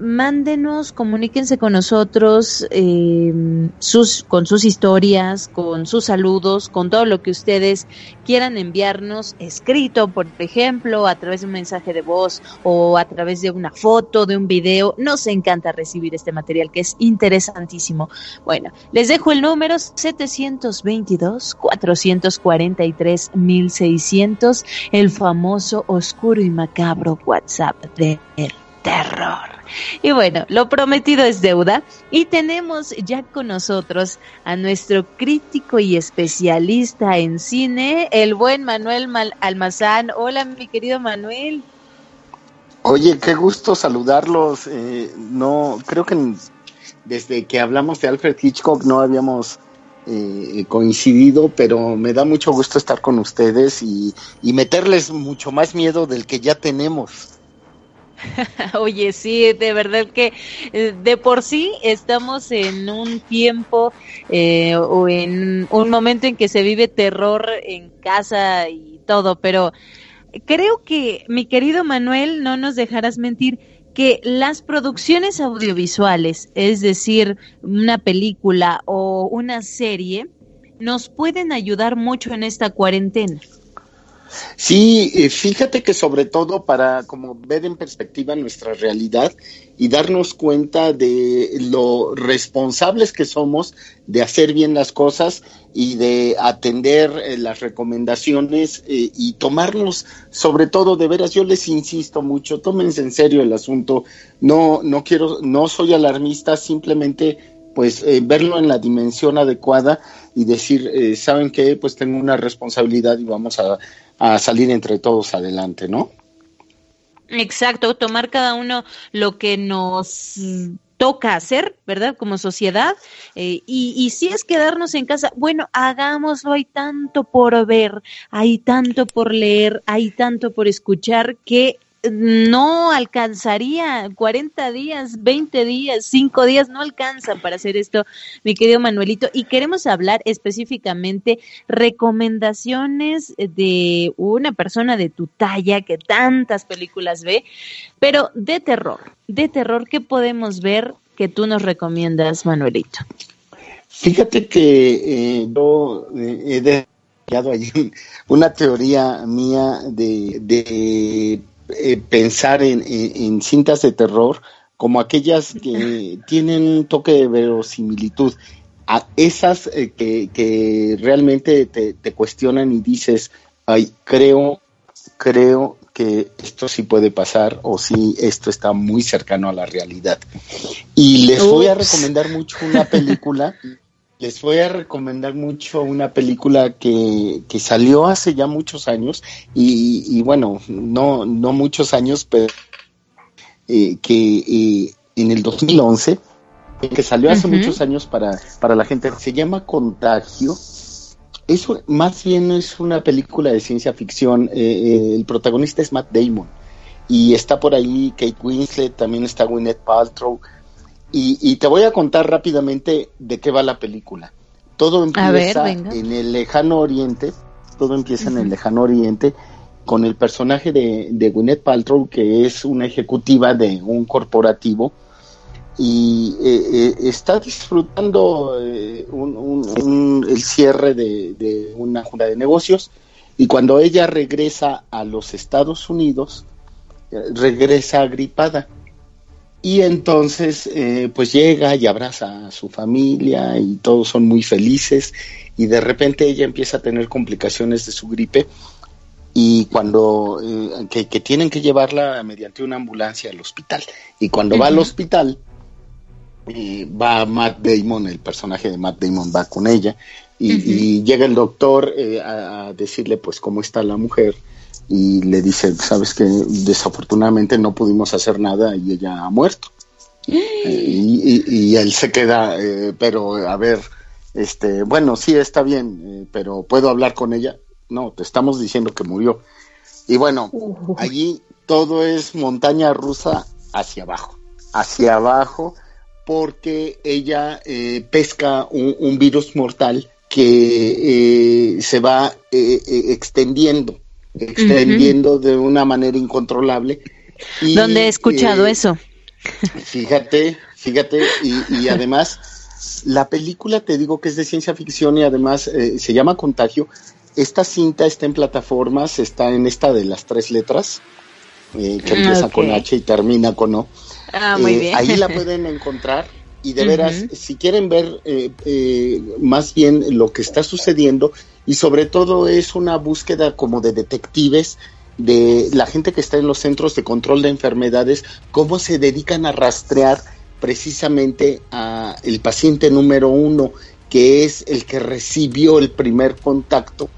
mándenos, comuníquense con nosotros eh, sus, con sus historias, con sus saludos, con todo lo que ustedes quieran enviarnos escrito, por ejemplo, a través de un mensaje de voz o a través de una foto, de un video. Nos encanta recibir este material que es interesantísimo. Bueno, les dejo el número 722-443-1600, el famoso oscuro y macabro WhatsApp del terror. Y bueno, lo prometido es deuda y tenemos ya con nosotros a nuestro crítico y especialista en cine, el buen Manuel Almazán. Hola, mi querido Manuel. Oye, qué gusto saludarlos. Eh, no, creo que desde que hablamos de Alfred Hitchcock no habíamos eh, coincidido, pero me da mucho gusto estar con ustedes y meterles mucho más miedo del que ya tenemos. [LAUGHS] Oye, sí, de verdad que eh, de por sí estamos en un tiempo eh, o en un momento en que se vive terror en casa y todo, pero creo que, mi querido Manuel, no nos dejarás mentir, que las producciones audiovisuales, es decir, una película o una serie, nos pueden ayudar mucho en esta cuarentena. Sí, eh, fíjate que sobre todo para como ver en perspectiva nuestra realidad y darnos cuenta de lo responsables que somos de hacer bien las cosas y de atender eh, las recomendaciones eh, y tomarnos sobre todo de veras yo les insisto mucho tómense en serio el asunto. No no quiero no soy alarmista simplemente pues verlo en la dimensión adecuada y decir saben que pues tengo una responsabilidad y vamos a a salir entre todos adelante, ¿no? Exacto, tomar cada uno lo que nos toca hacer, ¿verdad? Como sociedad. Eh, y, y si es quedarnos en casa, bueno, hagámoslo, hay tanto por ver, hay tanto por leer, hay tanto por escuchar que no alcanzaría 40 días, 20 días, 5 días, no alcanzan para hacer esto, mi querido Manuelito. Y queremos hablar específicamente recomendaciones de una persona de tu talla que tantas películas ve, pero de terror, de terror, ¿qué podemos ver que tú nos recomiendas, Manuelito? Fíjate que eh, yo eh, he desarrollado allí [LAUGHS] una teoría mía de, de eh, pensar en, cintas de terror como aquellas que [LAUGHS] tienen un toque de verosimilitud, a esas eh, que, realmente te, cuestionan y dices, ay, creo, creo que esto sí puede pasar o si esto está muy cercano a la realidad. Y les voy a recomendar mucho una película [LAUGHS] les voy a recomendar mucho una película que, que salió hace ya muchos años y, bueno, no, no muchos años, pero eh, que eh, en el 2011, que salió hace muchos años para, para la gente, se llama Contagio. Eso más bien es una película de ciencia ficción. Eh, el protagonista es Matt Damon y está por ahí Kate Winslet, también está Gwyneth Paltrow. Y, te voy a contar rápidamente de qué va la película. Todo empieza en el lejano oriente, todo empieza en el lejano oriente con el personaje de, de Gwyneth Paltrow, que es una ejecutiva de un corporativo y eh, eh, está disfrutando eh, el cierre de, una junta de negocios y cuando ella regresa a los Estados Unidos, regresa agripada. Y entonces, pues llega y abraza a su familia y todos son muy felices. Y de repente ella empieza a tener complicaciones de su gripe. Y cuando que, tienen que llevarla mediante una ambulancia al hospital. Y cuando va al hospital va Matt Damon, el personaje de Matt Damon va con ella. Y, llega el doctor eh, a, decirle pues cómo está la mujer y le dice, sabes que desafortunadamente no pudimos hacer nada y ella ha muerto. [GASPS] Eh, y, él se queda, eh, pero a ver, este, bueno, sí está bien, pero ¿puedo hablar con ella? No, te estamos diciendo que murió. Y bueno, allí todo es montaña rusa hacia abajo, hacia abajo porque ella eh, pesca un, virus mortal que eh, se va eh, extendiendo, de una manera incontrolable. Y, ¿Dónde he escuchado eso? Fíjate, fíjate, y, [LAUGHS] además la película te digo que es de ciencia ficción y además se llama Contagio. Esta cinta está en plataformas, está en esta de las tres letras, que empieza con H y termina con O. Ah, muy eh, bien. Ahí la [LAUGHS] pueden encontrar y de veras, si quieren ver eh, eh, más bien lo que está sucediendo y sobre todo es una búsqueda como de detectives de la gente que está en los centros de control de enfermedades, cómo se dedican a rastrear precisamente a el paciente número uno, que es el que recibió el primer contacto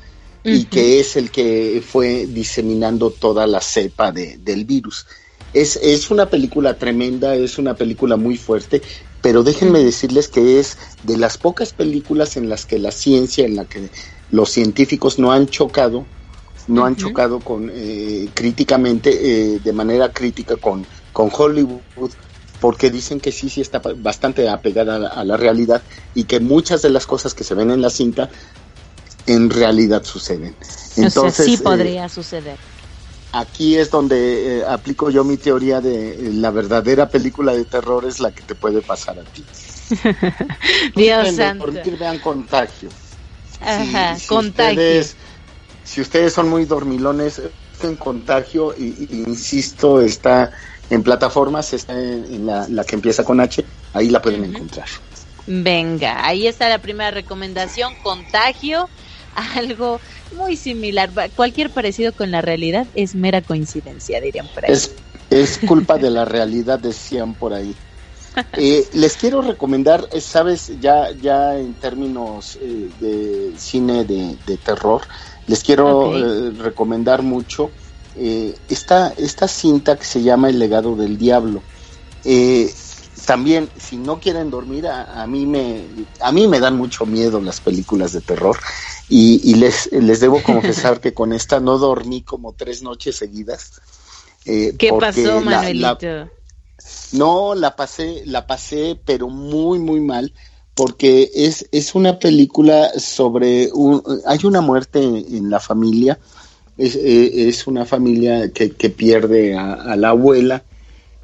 y que es el que fue diseminando toda la cepa de, del virus. Es, es una película tremenda, es una película muy fuerte, pero déjenme decirles que es de las pocas películas en las que la ciencia, en la que los científicos no han chocado, no han chocado con eh, críticamente, eh, de manera crítica con, con Hollywood, porque dicen que sí, sí está bastante apegada a la, a la, realidad y que muchas de las cosas que se ven en la cinta en realidad suceden. Entonces, sí podría suceder aquí es donde eh, aplico yo mi teoría de eh, la verdadera película de terror es la que te puede pasar a ti. [LAUGHS] Dios santo. Por vean contagio. Ajá, contagio. Ustedes, si ustedes son muy dormilones, en contagio, y, insisto, está en plataformas, está en, la, que empieza con H, ahí la pueden encontrar. Venga, ahí está la primera recomendación, contagio, [LAUGHS] algo muy similar. Cualquier parecido con la realidad es mera coincidencia, dirían por ahí. Es, culpa [LAUGHS] de la realidad, decían por ahí. Eh, les quiero recomendar, eh, sabes, ya, ya en términos eh, de cine de, terror, les quiero recomendar mucho esta, esta cinta que se llama El legado del diablo. también, si no quieren dormir, a, a, mí me, a mí me dan mucho miedo las películas de terror. Y, les, les debo confesar que con esta no dormí como tres noches seguidas. Eh, ¿Qué pasó, Manuelito? No, la pasé, la pasé, pero muy, muy mal, porque es, es una película sobre un, hay una muerte en, la familia, es, eh, es, una familia que, que pierde a, la abuela,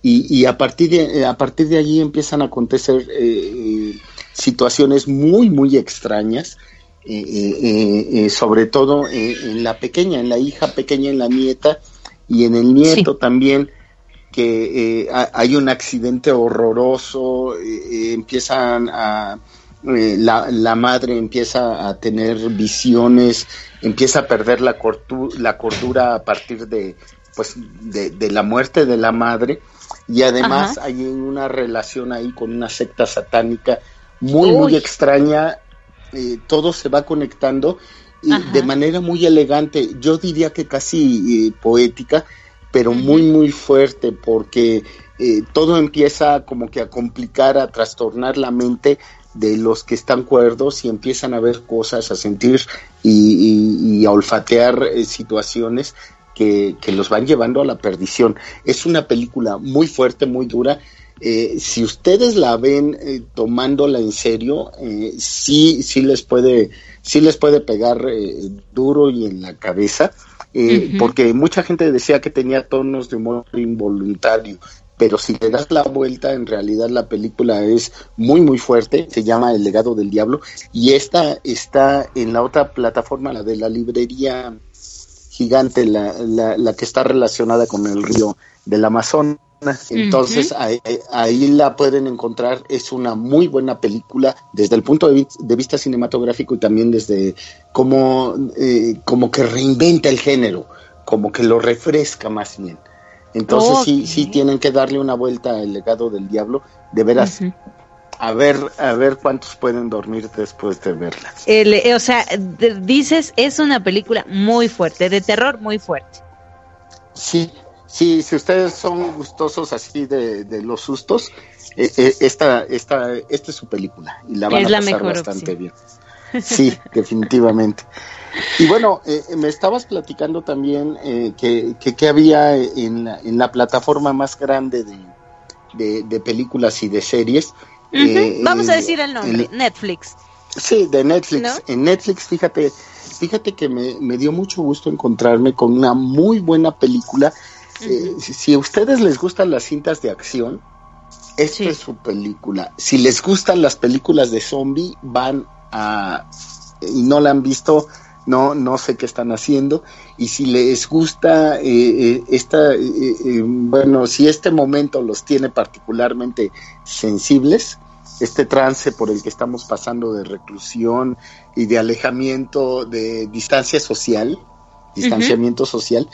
y, y, a partir de a partir de allí empiezan a acontecer eh, situaciones muy muy extrañas eh, eh, eh, sobre todo en la pequeña, en la hija pequeña, en la nieta y en el nieto también, que hay un accidente horroroso, empiezan a... La, la, madre empieza a tener visiones, empieza a perder la, la cordura a partir de, pues, de, la muerte de la madre. Y además hay una relación ahí con una secta satánica muy, muy extraña. Eh, todo se va conectando y de manera muy elegante, yo diría que casi eh, poética, pero muy, muy fuerte, porque eh, todo empieza como que a complicar, a trastornar la mente de los que están cuerdos y empiezan a ver cosas, a sentir y, a olfatear situaciones que, que, los van llevando a la perdición. Es una película muy fuerte, muy dura, eh, si ustedes la ven eh, tomándola en serio, eh, sí, sí les puede, sí les puede pegar eh, duro y en la cabeza, porque mucha gente decía que tenía tonos de humor involuntario. pero si le das la vuelta, en realidad la película es muy, muy fuerte, se llama El legado del diablo, y esta está en la otra plataforma, la de la librería gigante, la, la, la que está relacionada con el río del Amazonas. Entonces ahí, la pueden encontrar, es una muy buena película desde el punto de, vista cinematográfico y también desde cómo eh, como que reinventa el género, como que lo refresca más bien. Entonces sí, sí tienen que darle una vuelta al legado del diablo, de veras. A ver, a ver cuántos pueden dormir después de verla. Eh, o sea, dices, es una película muy fuerte, de terror muy fuerte. Sí, sí, si ustedes son gustosos así de, los sustos, eh, eh, esta, esta, esta es su película y la van a pasar bastante bien. Sí, [LAUGHS] definitivamente. Y bueno, eh, me estabas platicando también eh, que, que, había en la, en la, plataforma más grande de, de, películas y de series. Eh, Vamos a decir el nombre, Netflix. Sí, de Netflix. En Netflix, fíjate, fíjate que me, me, dio mucho gusto encontrarme con una muy buena película. Si, a ustedes les gustan las cintas de acción, esta es su película. Si les gustan las películas de zombie, van a y no la han visto, no, no sé qué están haciendo. Y si les gusta eh, eh esta, eh, eh, bueno, si este momento los tiene particularmente sensibles, este trance por el que estamos pasando de reclusión y de alejamiento, de distancia social, distanciamiento social,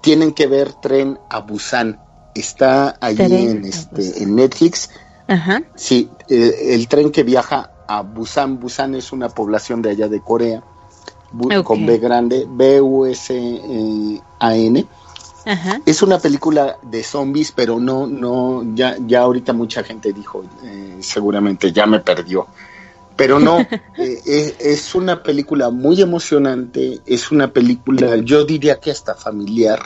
tienen que ver Tren a Busan. Está allí en, este, en Netflix. Ajá. Sí, el tren que viaja a Busan. Busan es una población de allá de Corea con B grande, B-U-S-A-N. Es una película de zombies, pero no, no, ya, ya ahorita mucha gente dijo, eh, seguramente ya me perdió. Pero no, [LAUGHS] eh, es, una película muy emocionante, es una película, yo diría que hasta familiar,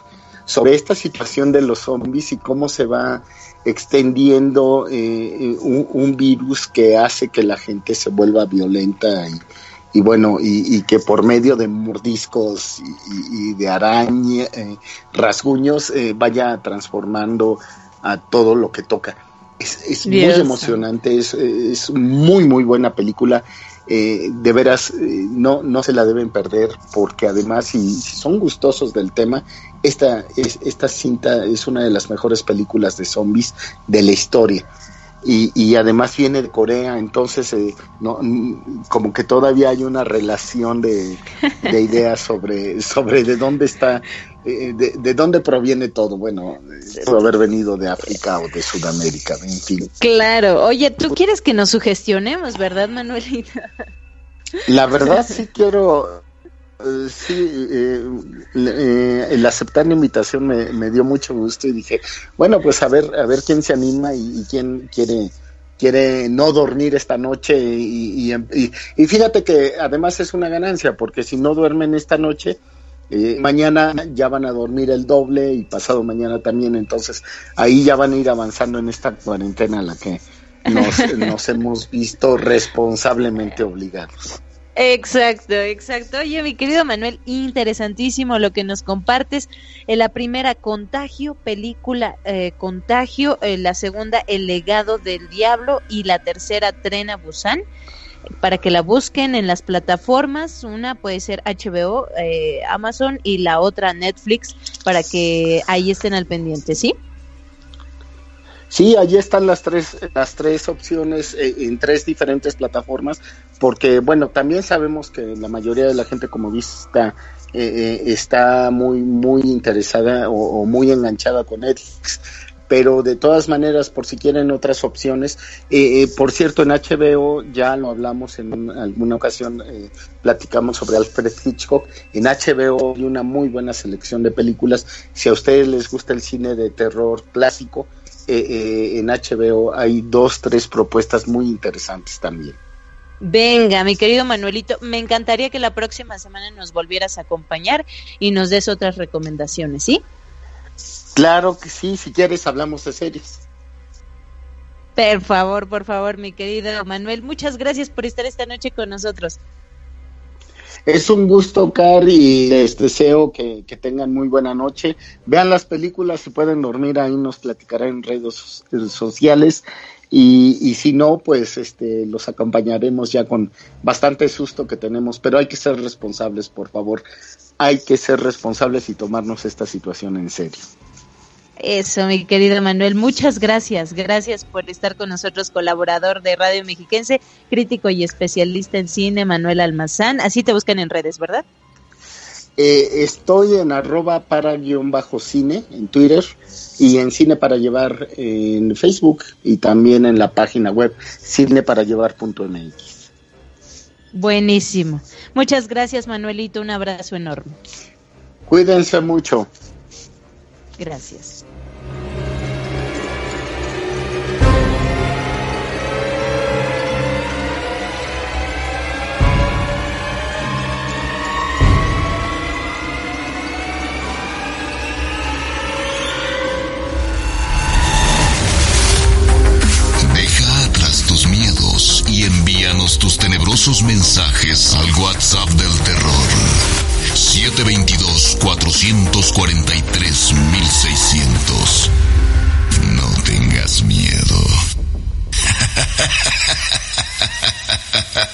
sobre esta situación de los zombies y cómo se va extendiendo eh, un, virus que hace que la gente se vuelva violenta y, y bueno, y, que por medio de mordiscos y, de araña, eh, rasguños, eh, vaya transformando a todo lo que toca. Es, es muy emocionante, es, es, muy, muy buena película. Eh, de veras, no, no se la deben perder, porque además, si, si son gustosos del tema, esta, es, esta cinta es una de las mejores películas de zombies de la historia y, y además viene de Corea, entonces eh, no, como que todavía hay una relación de, de ideas sobre, sobre de dónde está, eh, de, de, dónde proviene todo. Bueno, puede haber venido de África o de Sudamérica, en fin. Claro, oye, tú quieres que nos sugestionemos, ¿verdad, Manuelita? La verdad [LAUGHS] sí quiero sí, eh, eh, el aceptar la invitación me, dio mucho gusto y dije, bueno, pues a ver, a ver quién se anima y, quién quiere quiere no dormir esta noche y, y, fíjate que además es una ganancia porque si no duermen esta noche mañana ya van a dormir el doble y pasado mañana también entonces ahí ya van a ir avanzando en esta cuarentena a la que nos, [LAUGHS] nos hemos visto responsablemente obligados. Exacto, exacto. Oye, mi querido Manuel, interesantísimo lo que nos compartes. La primera, Contagio, película eh, Contagio. La segunda, El legado del diablo. Y la tercera, Trena Busan. Para que la busquen en las plataformas. Una puede ser HBO, eh, Amazon y la otra Netflix para que ahí estén al pendiente. Sí, allí están las tres, las tres opciones eh, en tres diferentes plataformas, porque bueno, también sabemos que la mayoría de la gente como vista eh, eh, está muy, muy interesada o, muy enganchada con Netflix, pero de todas maneras, por si quieren otras opciones, por cierto, en HBO ya lo hablamos en alguna ocasión, platicamos sobre Alfred Hitchcock, en HBO hay una muy buena selección de películas, si a ustedes les gusta el cine de terror clásico, eh, eh, en HBO hay dos, tres propuestas muy interesantes también. Venga, mi querido Manuelito, me encantaría que la próxima semana nos volvieras a acompañar y nos des otras recomendaciones, ¿sí? Claro que sí, si quieres hablamos de series. Por favor, por favor, mi querido Manuel, muchas gracias por estar esta noche con nosotros. Es un gusto, Car, y les deseo que, tengan muy buena noche. Vean las películas, si pueden dormir ahí nos platicarán en redes sociales. Y, y, si no, pues este, los acompañaremos ya con bastante susto que tenemos, pero hay que ser responsables, por favor. Hay que ser responsables y tomarnos esta situación en serio. Eso, mi querido Manuel, muchas gracias. Gracias por estar con nosotros, colaborador de Radio Mexiquense, crítico y especialista en cine, Manuel Almazán. Así te buscan en redes, ¿verdad? Eh, estoy en arroba para guion bajo cine en Twitter y en Cine para Llevar en Facebook y también en la página web cineparallevar.mx. Buenísimo. Muchas gracias, Manuelito. Un abrazo enorme. Cuídense mucho. Gracias. Envíanos tus tenebrosos mensajes al WhatsApp del terror 722-443-1600. No tengas miedo. [LAUGHS]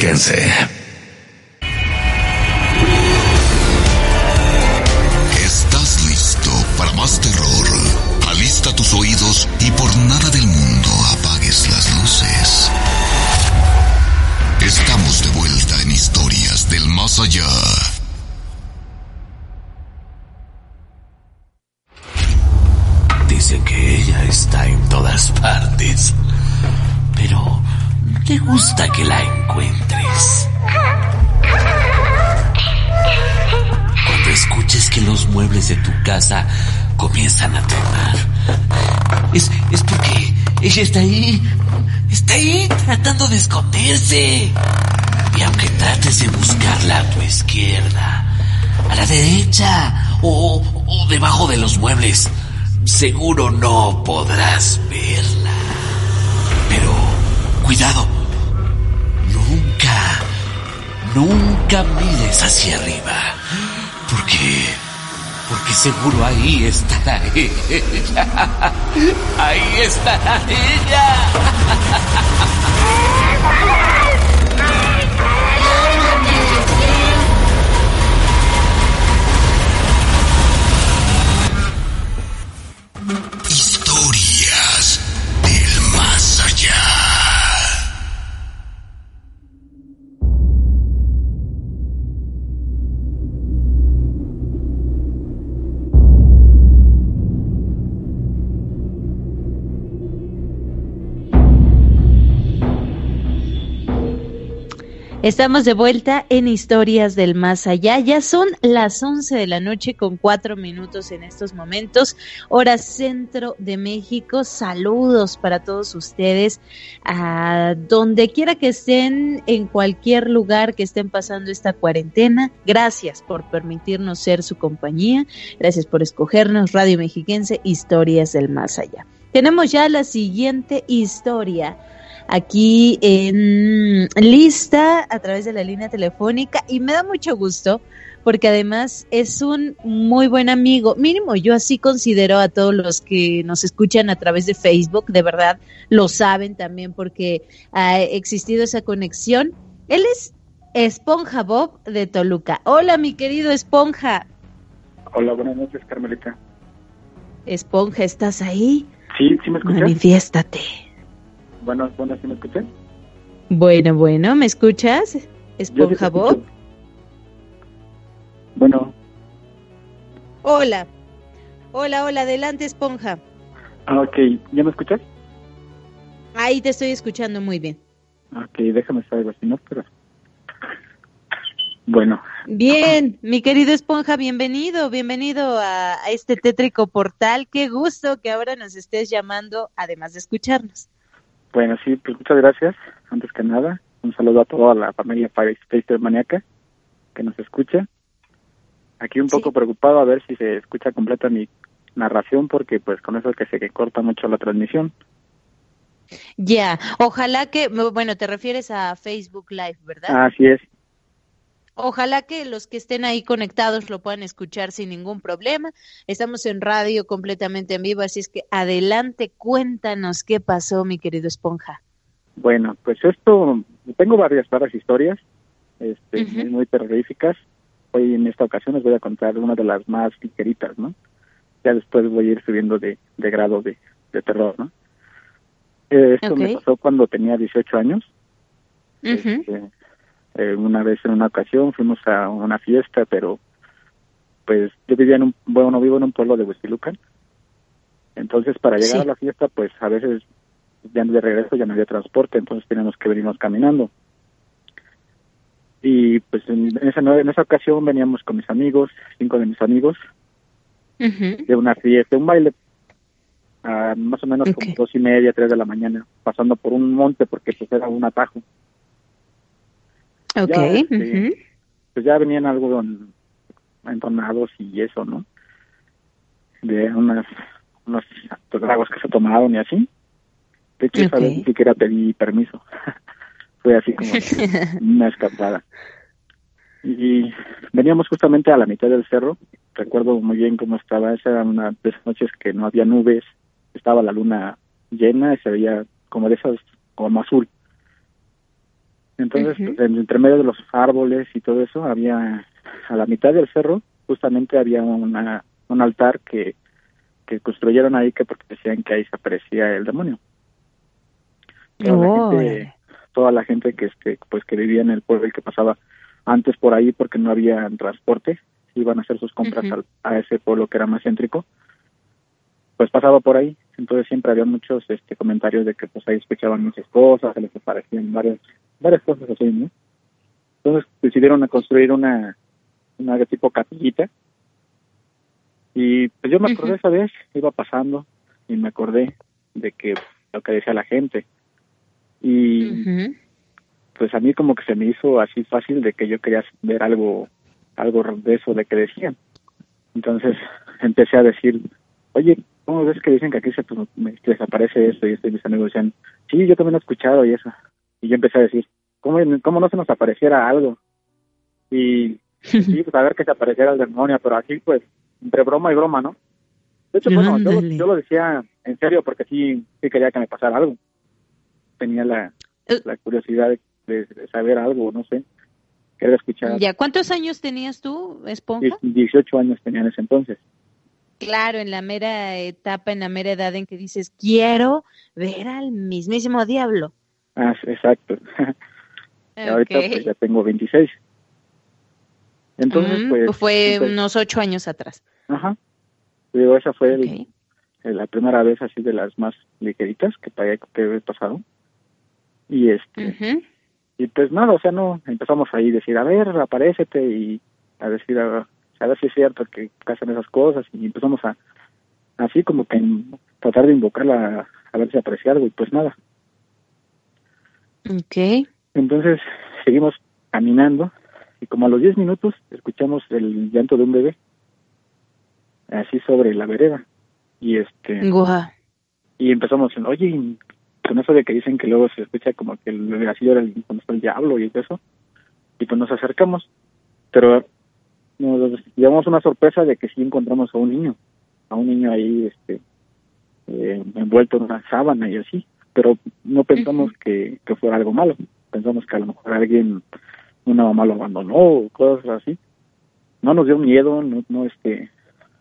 Radio de esconderse. Y aunque trates de buscarla a tu izquierda, a la derecha o, o debajo de los muebles, seguro no podrás verla. Pero cuidado, nunca, nunca mires hacia arriba, porque, porque seguro ahí estará ella. [LAUGHS] Ahí estará ella. Estamos de vuelta en Historias del Más Allá. Ya son las 11 de la noche con cuatro minutos en estos momentos, hora centro de México. Saludos para todos ustedes, a donde quiera que estén, en cualquier lugar que estén pasando esta cuarentena. Gracias por permitirnos ser su compañía. Gracias por escogernos Radio Mexiquense, Historias del Más Allá. Tenemos ya la siguiente historia aquí en lista a través de la línea telefónica y me da mucho gusto porque además es un muy buen amigo, mínimo yo así considero a todos los que nos escuchan a través de Facebook, de verdad lo saben también porque ha existido esa conexión. Él es Esponja Bob de Toluca. Hola mi querido Esponja. Hola, buenas noches Carmelita. Esponja, ¿estás ahí? Sí, sí me escuchas. Manifiéstate. Bueno, bueno, ¿sí me escuchas? Bueno, bueno, ¿me escuchas? Esponja Bob. Bueno. Hola. Hola, hola, adelante, Esponja. Ah, ok. ¿Ya me escuchas? Ahí te estoy escuchando muy bien. Ok, déjame saber así, ¿no? Pero... Bueno. Bien, mi querido Esponja, bienvenido, bienvenido a, a, este tétrico portal. Qué gusto que ahora nos estés llamando, además de escucharnos. Bueno, sí, pues muchas gracias. Antes que nada, un saludo a toda la familia Space Maniaca que nos escucha. Aquí un poco preocupado a ver si se escucha completa mi narración porque pues con eso es que se corta mucho la transmisión. Ya, ojalá que, bueno, te refieres a Facebook Live, ¿verdad? Así es. Ojalá que los que estén ahí conectados lo puedan escuchar sin ningún problema. Estamos en radio completamente en vivo, así es que adelante, cuéntanos qué pasó, mi querido Esponja. Bueno, pues esto, tengo varias, varias historias, este, uh -huh. muy, terroríficas. Hoy en esta ocasión les voy a contar una de las más ligeritas, ¿no? Ya después voy a ir subiendo de, de grado de, de terror, ¿no? Eh, esto okay. me pasó cuando tenía 18 años. Uh -huh. este, eh, una vez en una ocasión fuimos a una fiesta, pero pues yo vivía en un, bueno, vivo en un pueblo de Huestilucan. Entonces para llegar Sí. a la fiesta, pues a veces ya de regreso ya no había transporte, entonces teníamos que venirnos caminando. Y pues en esa, en esa ocasión veníamos con mis amigos, cinco de mis amigos, de una fiesta, un baile, a más o menos como dos y media, tres de la mañana, pasando por un monte porque pues era un atajo. Ok. Ya, este. Pues ya venían algo en- entonados y eso, ¿no? De unas, unos tragos que se tomaron y así. De hecho, esa Ok. vez ni siquiera pedí permiso. [LAUGHS] Fue así como [LAUGHS] una escapada. Y veníamos justamente a la mitad del cerro. Recuerdo muy bien cómo estaba. Esa era una de esas noches que no había nubes. Estaba la luna llena y se veía como de esas, como azul. Entonces, pues, en- entre medio de los árboles y todo eso, había, a la mitad del cerro, justamente había una, un altar que, que construyeron ahí que porque decían que ahí se aparecía el demonio. Toda la gente, Órale. toda la gente que este, pues que vivía en el pueblo y que pasaba antes por ahí porque no había transporte, iban a hacer sus compras al- a ese pueblo que era más céntrico, pues pasaba por ahí, entonces siempre había muchos este comentarios de que pues ahí escuchaban muchas cosas, se les aparecían varias, varias cosas así, ¿no? Entonces decidieron a construir una, una tipo capillita, y pues yo me acordé esa vez, iba pasando, y me acordé de que lo que decía la gente, y pues a mí como que se me hizo así fácil de que yo quería ver algo algo de eso de que decían. Entonces [LAUGHS] empecé a decir oye cómo ves que dicen que aquí se pues, me- desaparece esto y esto y mis amigos decían sí yo también he escuchado y eso y yo empecé a decir cómo cómo no se nos apareciera algo y [LAUGHS] sí pues a ver que se apareciera el demonio pero así pues entre broma y broma no de hecho bueno yo, yo lo decía en serio porque sí sí quería que me pasara algo tenía la la curiosidad de, de- saber algo, no sé, querer escuchar. Ya, ¿cuántos años tenías tú, Esponja? Diez- 18 años tenía en ese entonces. Claro, en la mera etapa, en la mera edad en que dices, quiero ver al mismísimo diablo. Ah, exacto. [LAUGHS] Y Ahorita pues ya tengo 26. Entonces, Mm, pues... fue unos ocho años atrás. Ajá. Digo, esa fue el- la primera vez así de las más ligeritas que, que he pasado. Y este... Y pues nada, o sea, no, empezamos ahí a decir, a ver, aparécete y a decir, a, a ver si es cierto que hacen esas cosas y empezamos a, así como que tratar de invocarla a ver si aparecía algo y pues nada. Ok. Entonces seguimos caminando y como a los 10 minutos escuchamos el llanto de un bebé así sobre la vereda. Y este y empezamos oye con eso de que dicen que luego se escucha como que el bebé así era el, el diablo y eso y pues nos acercamos pero nos llevamos una sorpresa de que sí encontramos a un niño a un niño ahí este eh, envuelto en una sábana y así pero no pensamos que, que fuera algo malo. Pensamos que a lo mejor alguien una mamá lo abandonó o cosas así. No nos dio miedo no no este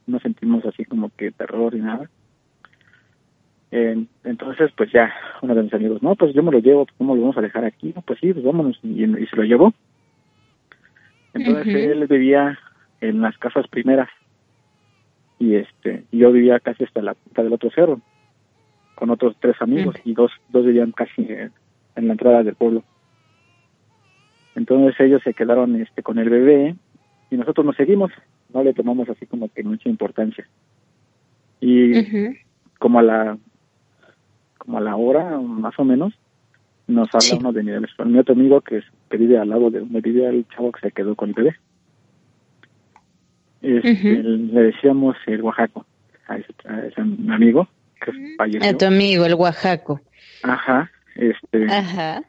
no sentimos así como que terror ni nada. Eh, entonces, pues ya, uno de mis amigos, no, pues yo me lo llevo, pues, ¿cómo lo vamos a dejar aquí? No, pues sí, pues vámonos, y, y se lo llevó. Entonces él vivía en las casas primeras, y este, y yo vivía casi hasta la punta del otro cerro, con otros tres amigos, y dos, dos vivían casi en la entrada del pueblo. Entonces ellos se quedaron este con el bebé y nosotros nos seguimos, no le tomamos así como que mucha importancia. Y como a la como a la hora más o menos nos habla uno de mi, mi otro amigo que, es, que vive al lado de donde vive el chavo que se quedó con el bebé. Este, Le decíamos el Oaxaco a ese, a ese amigo que falleció. A tu amigo, el Oaxaco. Ajá, este. Ajá.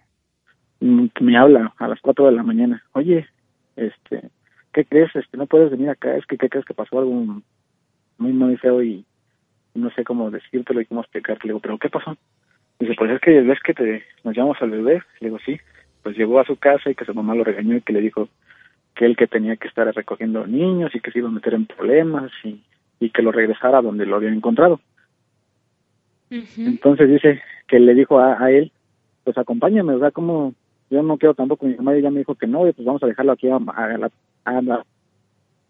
Me habla a las 4 de la mañana. Oye, este, ¿qué crees? Este, no puedes venir acá. Es que, ¿qué crees que pasó algo muy, muy feo y no sé cómo decírtelo y cómo explicarte? Le digo, ¿pero qué pasó? Dice, pues es que ves que te, nos llamamos al bebé. Le digo, sí. Pues llegó a su casa y que su mamá lo regañó y que le dijo que él que tenía que estar recogiendo niños y que se iba a meter en problemas y, y que lo regresara donde lo habían encontrado. Entonces dice que le dijo a, a, él, pues acompáñame, o sea, como yo no quiero tampoco, mi mamá ya me dijo que no, pues vamos a dejarlo aquí a, a, la, a, la,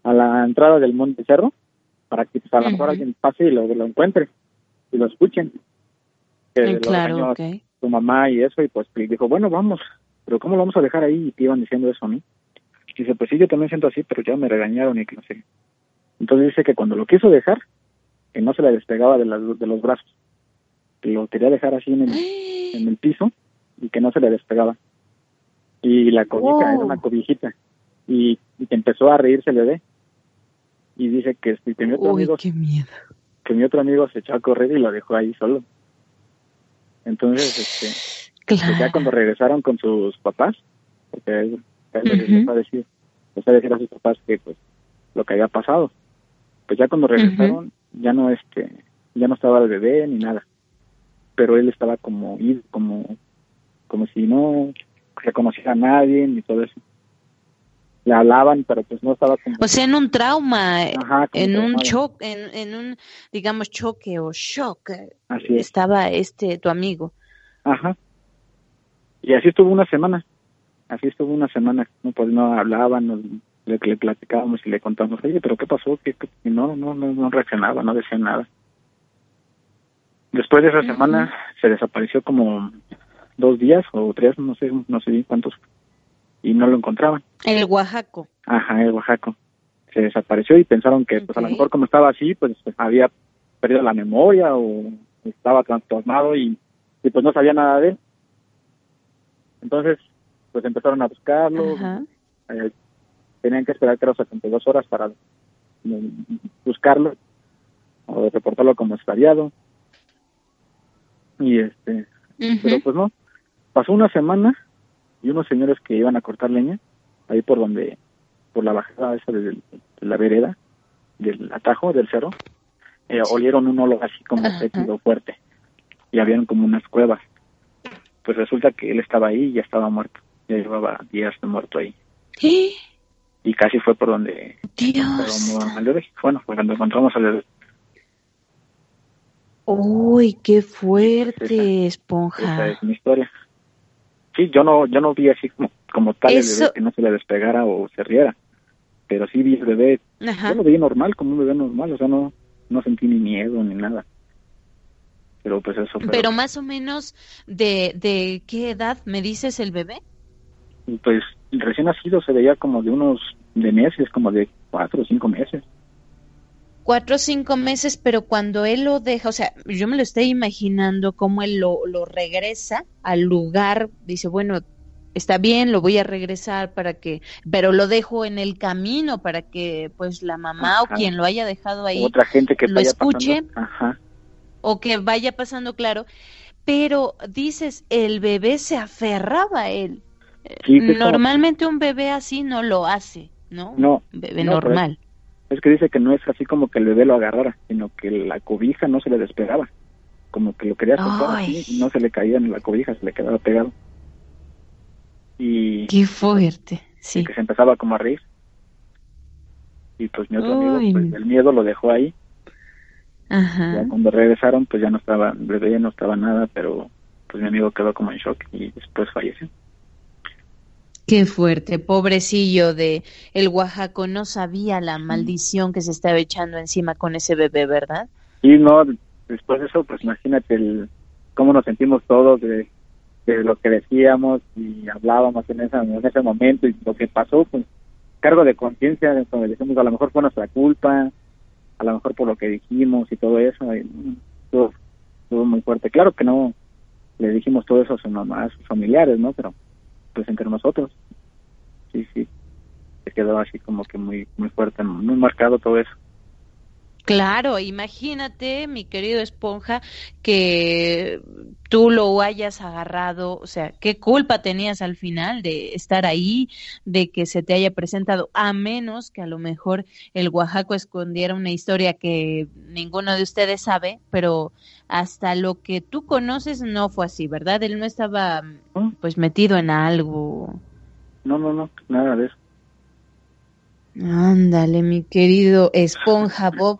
a la entrada del Monte Cerro para que pues, a lo mejor alguien pase y lo, lo encuentre y lo escuchen. Que claro, lo okay. su mamá y eso, y pues dijo, bueno, vamos, pero ¿cómo lo vamos a dejar ahí? Y te iban diciendo eso a mí. Dice, pues sí, yo también siento así, pero ya me regañaron y que no sé. Entonces dice que cuando lo quiso dejar, que no se le despegaba de, las, de los brazos, lo quería dejar así en el, [GASPS] en el piso y que no se le despegaba. Y la cobija era una cobijita. Y, y que empezó a reírse el bebé. Y dice que, que mi otro Uy, amigo qué miedo. que mi otro amigo se echó a correr y lo dejó ahí solo. Entonces, este, [GASPS] pues ya cuando regresaron con sus papás, porque él, él les Ujú. empezó a decir, pues a decir a sus papás que pues lo que había pasado. Pues ya cuando regresaron, ya no este, ya no estaba el bebé ni nada. Pero él estaba como ido, como, como si no reconociera a nadie ni todo eso. Le hablaban, pero pues no estaba como O sea, en un trauma, Ajá, en un choque, en, en un, digamos, choque o shock, eh, Así es. estaba este tu amigo. Ajá. Y así estuvo una semana. Así estuvo una semana. No, pues no hablaban, no, le, le platicábamos y le contábamos, oye, pero ¿qué pasó? Y no, no, no, no reaccionaba, no decía nada. Después de esa semana se desapareció como dos días o tres, no sé, no sé bien cuántos, y no lo encontraban. El Oaxaco. Ajá, el Oaxaco. Se desapareció y pensaron que pues a lo mejor como estaba así, pues, había perdido la memoria o estaba trastornado y, y pues no sabía nada de él. Entonces, pues empezaron a buscarlo, eh, tenían que esperar creo 72 horas para mm, buscarlo o reportarlo como extraviado. Y este, pero pues no, pasó una semana y unos señores que iban a cortar leña ahí por donde por la bajada esa de, de la vereda del atajo del cerro eh, olieron un olor así como fétido fuerte y habían como unas cuevas. Pues resulta que él estaba ahí y ya estaba muerto ya llevaba días de muerto ahí. ¡Eh! y casi fue por donde Dios. bueno cuando encontramos al Uy, qué fuerte, esa esponja. es mi historia sí yo no yo no vi así como como tal el bebé que no se le despegara o se riera pero sí vi el bebé Ajá. yo lo vi normal como un bebé normal o sea no no sentí ni miedo ni nada pero pues eso fue Pero más o menos de, de qué edad me dices el bebé? pues recién nacido se veía como de unos de meses como de cuatro o cinco meses Cuatro o cinco meses, pero cuando él lo deja, o sea, yo me lo estoy imaginando cómo él lo, lo regresa al lugar, dice, bueno, está bien, lo voy a regresar para que, pero lo dejo en el camino para que pues la mamá Ajá. o quien lo haya dejado ahí otra gente que lo escuche. ajá o que vaya pasando claro, pero dices, el bebé se aferraba a él. Sí, como- Normalmente un bebé así no lo hace, ¿no? no Un bebé no, normal. Es que dice que no es así como que el bebé lo agarrara sino que la cobija no se le despegaba como que lo quería soltar así y no se le caía en la cobija se le quedaba pegado y Qué fuerte, sí. que se empezaba como a reír y pues mi otro amigo pues el miedo lo dejó ahí Ajá. Ya cuando regresaron, pues ya no estaba, el bebé ya no estaba nada, pero pues mi amigo quedó como en shock y después falleció. Qué fuerte, pobrecillo de el Oaxaco no sabía la maldición que se estaba echando encima con ese bebé, ¿verdad? Y no, después de eso, pues imagínate el, cómo nos sentimos todos de, de lo que decíamos y hablábamos en, esa, en ese momento y lo que pasó, pues cargo de conciencia, donde decimos a lo mejor fue nuestra culpa, a lo mejor por lo que dijimos y todo eso, y, todo, todo muy fuerte. Claro que no le dijimos todo eso a su mamá, a sus familiares, ¿no? Pero pues entre nosotros, sí, sí, se quedó así como que muy, muy fuerte, muy marcado todo eso. Claro, imagínate, mi querido Esponja, que tú lo hayas agarrado, o sea, ¿qué culpa tenías al final de estar ahí, de que se te haya presentado, a menos que a lo mejor el Oaxaco escondiera una historia que ninguno de ustedes sabe, pero hasta lo que tú conoces no fue así, ¿verdad? Él no estaba pues metido en algo. No, no, no, nada de eso. Ándale, mi querido Esponja [LAUGHS] Bob.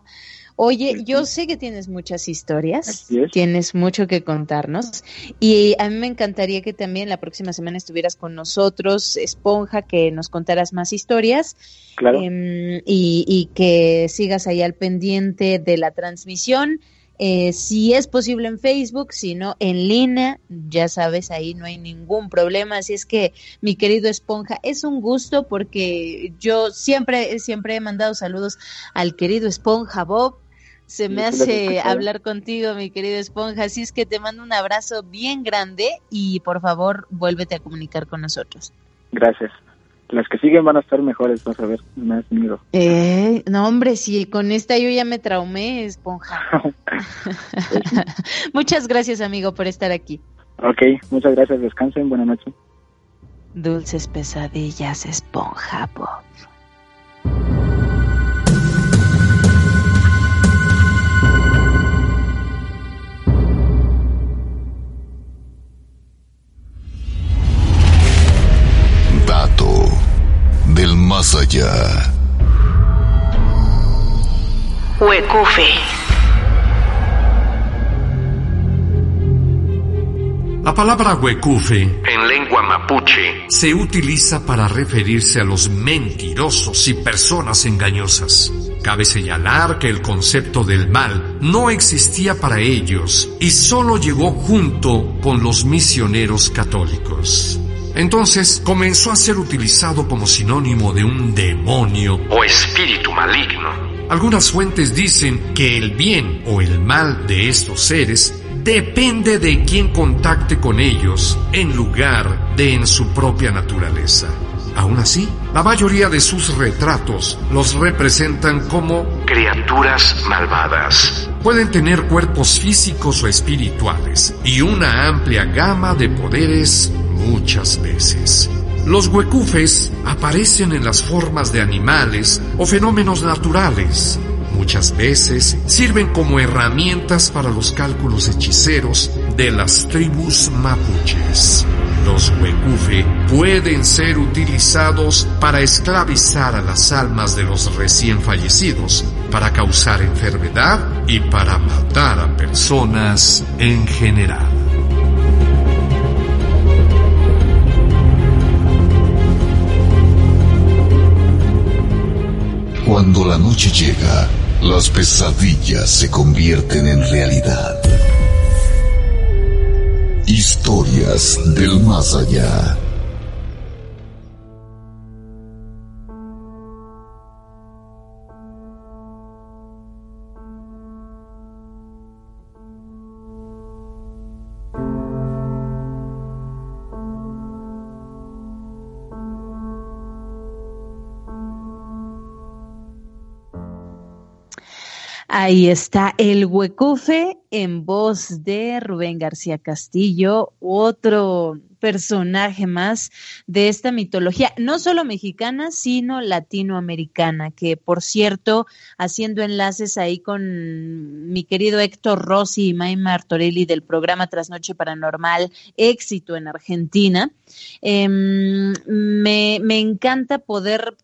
Oye, yo sé que tienes muchas historias, tienes mucho que contarnos y a mí me encantaría que también la próxima semana estuvieras con nosotros, Esponja, que nos contaras más historias em, y, y que sigas ahí al pendiente de la transmisión eh, si es posible en Facebook, si no en línea, ya sabes, ahí no hay ningún problema. Así es que, mi querido Esponja, es un gusto porque yo siempre, siempre he mandado saludos al querido Esponja Bob. Se me hace hablar contigo, mi querido Esponja. Así es que te mando un abrazo bien grande y por favor, vuélvete a comunicar con nosotros. Gracias las que siguen van a estar mejores, vas a ver, más miedo. Eh, no, hombre, si con esta yo ya me traumé, esponja. [LAUGHS] muchas gracias, amigo, por estar aquí. Ok, muchas gracias, descansen, buena noche. Dulces pesadillas, esponja, Bob. Allá. Huecufe. La palabra huecufe en lengua mapuche se utiliza para referirse a los mentirosos y personas engañosas. Cabe señalar que el concepto del mal no existía para ellos y solo llegó junto con los misioneros católicos. Entonces comenzó a ser utilizado como sinónimo de un demonio o espíritu maligno. Algunas fuentes dicen que el bien o el mal de estos seres depende de quien contacte con ellos en lugar de en su propia naturaleza. Aún así, la mayoría de sus retratos los representan como criaturas malvadas. Pueden tener cuerpos físicos o espirituales y una amplia gama de poderes muchas veces. Los huecufes aparecen en las formas de animales o fenómenos naturales. Muchas veces sirven como herramientas para los cálculos hechiceros de las tribus mapuches. Los huecufe pueden ser utilizados para esclavizar a las almas de los recién fallecidos, para causar enfermedad y para matar a personas en general. Cuando la noche llega, las pesadillas se convierten en realidad. Historias del más allá. Ahí está el huecufe en voz de Rubén García Castillo, otro personaje más de esta mitología, no solo mexicana, sino latinoamericana, que por cierto, haciendo enlaces ahí con mi querido Héctor Rossi y May Martorelli del programa Trasnoche Paranormal, éxito en Argentina, em, me, me encanta poder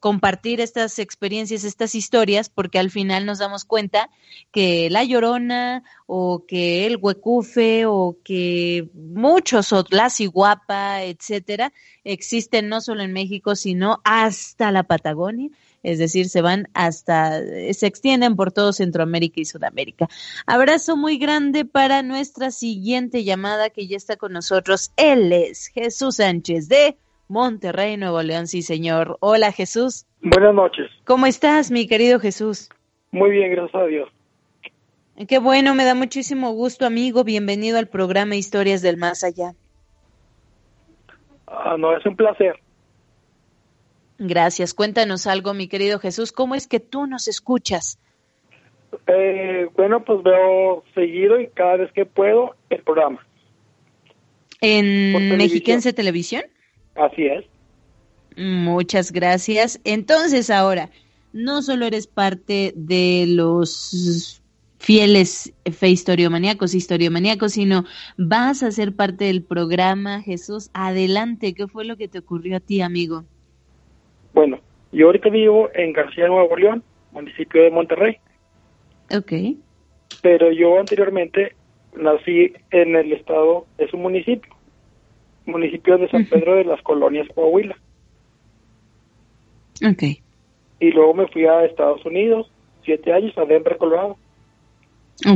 compartir estas experiencias, estas historias, porque al final nos damos cuenta que la llorona o que el huecufe o que muchos, o la ciguapa, etcétera, existen no solo en México, sino hasta la Patagonia es decir, se van hasta, se extienden por todo Centroamérica y Sudamérica. Abrazo muy grande para nuestra siguiente llamada que ya está con nosotros. Él es Jesús Sánchez de Monterrey, Nuevo León, sí señor. Hola Jesús. Buenas noches. ¿Cómo estás, mi querido Jesús? Muy bien, gracias a Dios. Qué bueno, me da muchísimo gusto, amigo. Bienvenido al programa Historias del Más Allá. Ah, no, es un placer. Gracias. Cuéntanos algo, mi querido Jesús. ¿Cómo es que tú nos escuchas? Eh, bueno, pues veo seguido y cada vez que puedo el programa. ¿En Mexiquense Televisión? Así es. Muchas gracias. Entonces, ahora, no solo eres parte de los fieles fe historiomaníacos, historiomaníacos, sino vas a ser parte del programa. Jesús, adelante, ¿qué fue lo que te ocurrió a ti, amigo? Bueno, yo ahorita vivo en García Nuevo León, municipio de Monterrey. Ok. Pero yo anteriormente nací en el estado, es un municipio, municipio de San Pedro de las Colonias, Coahuila. Ok. Y luego me fui a Estados Unidos, siete años, a Denver, Colorado.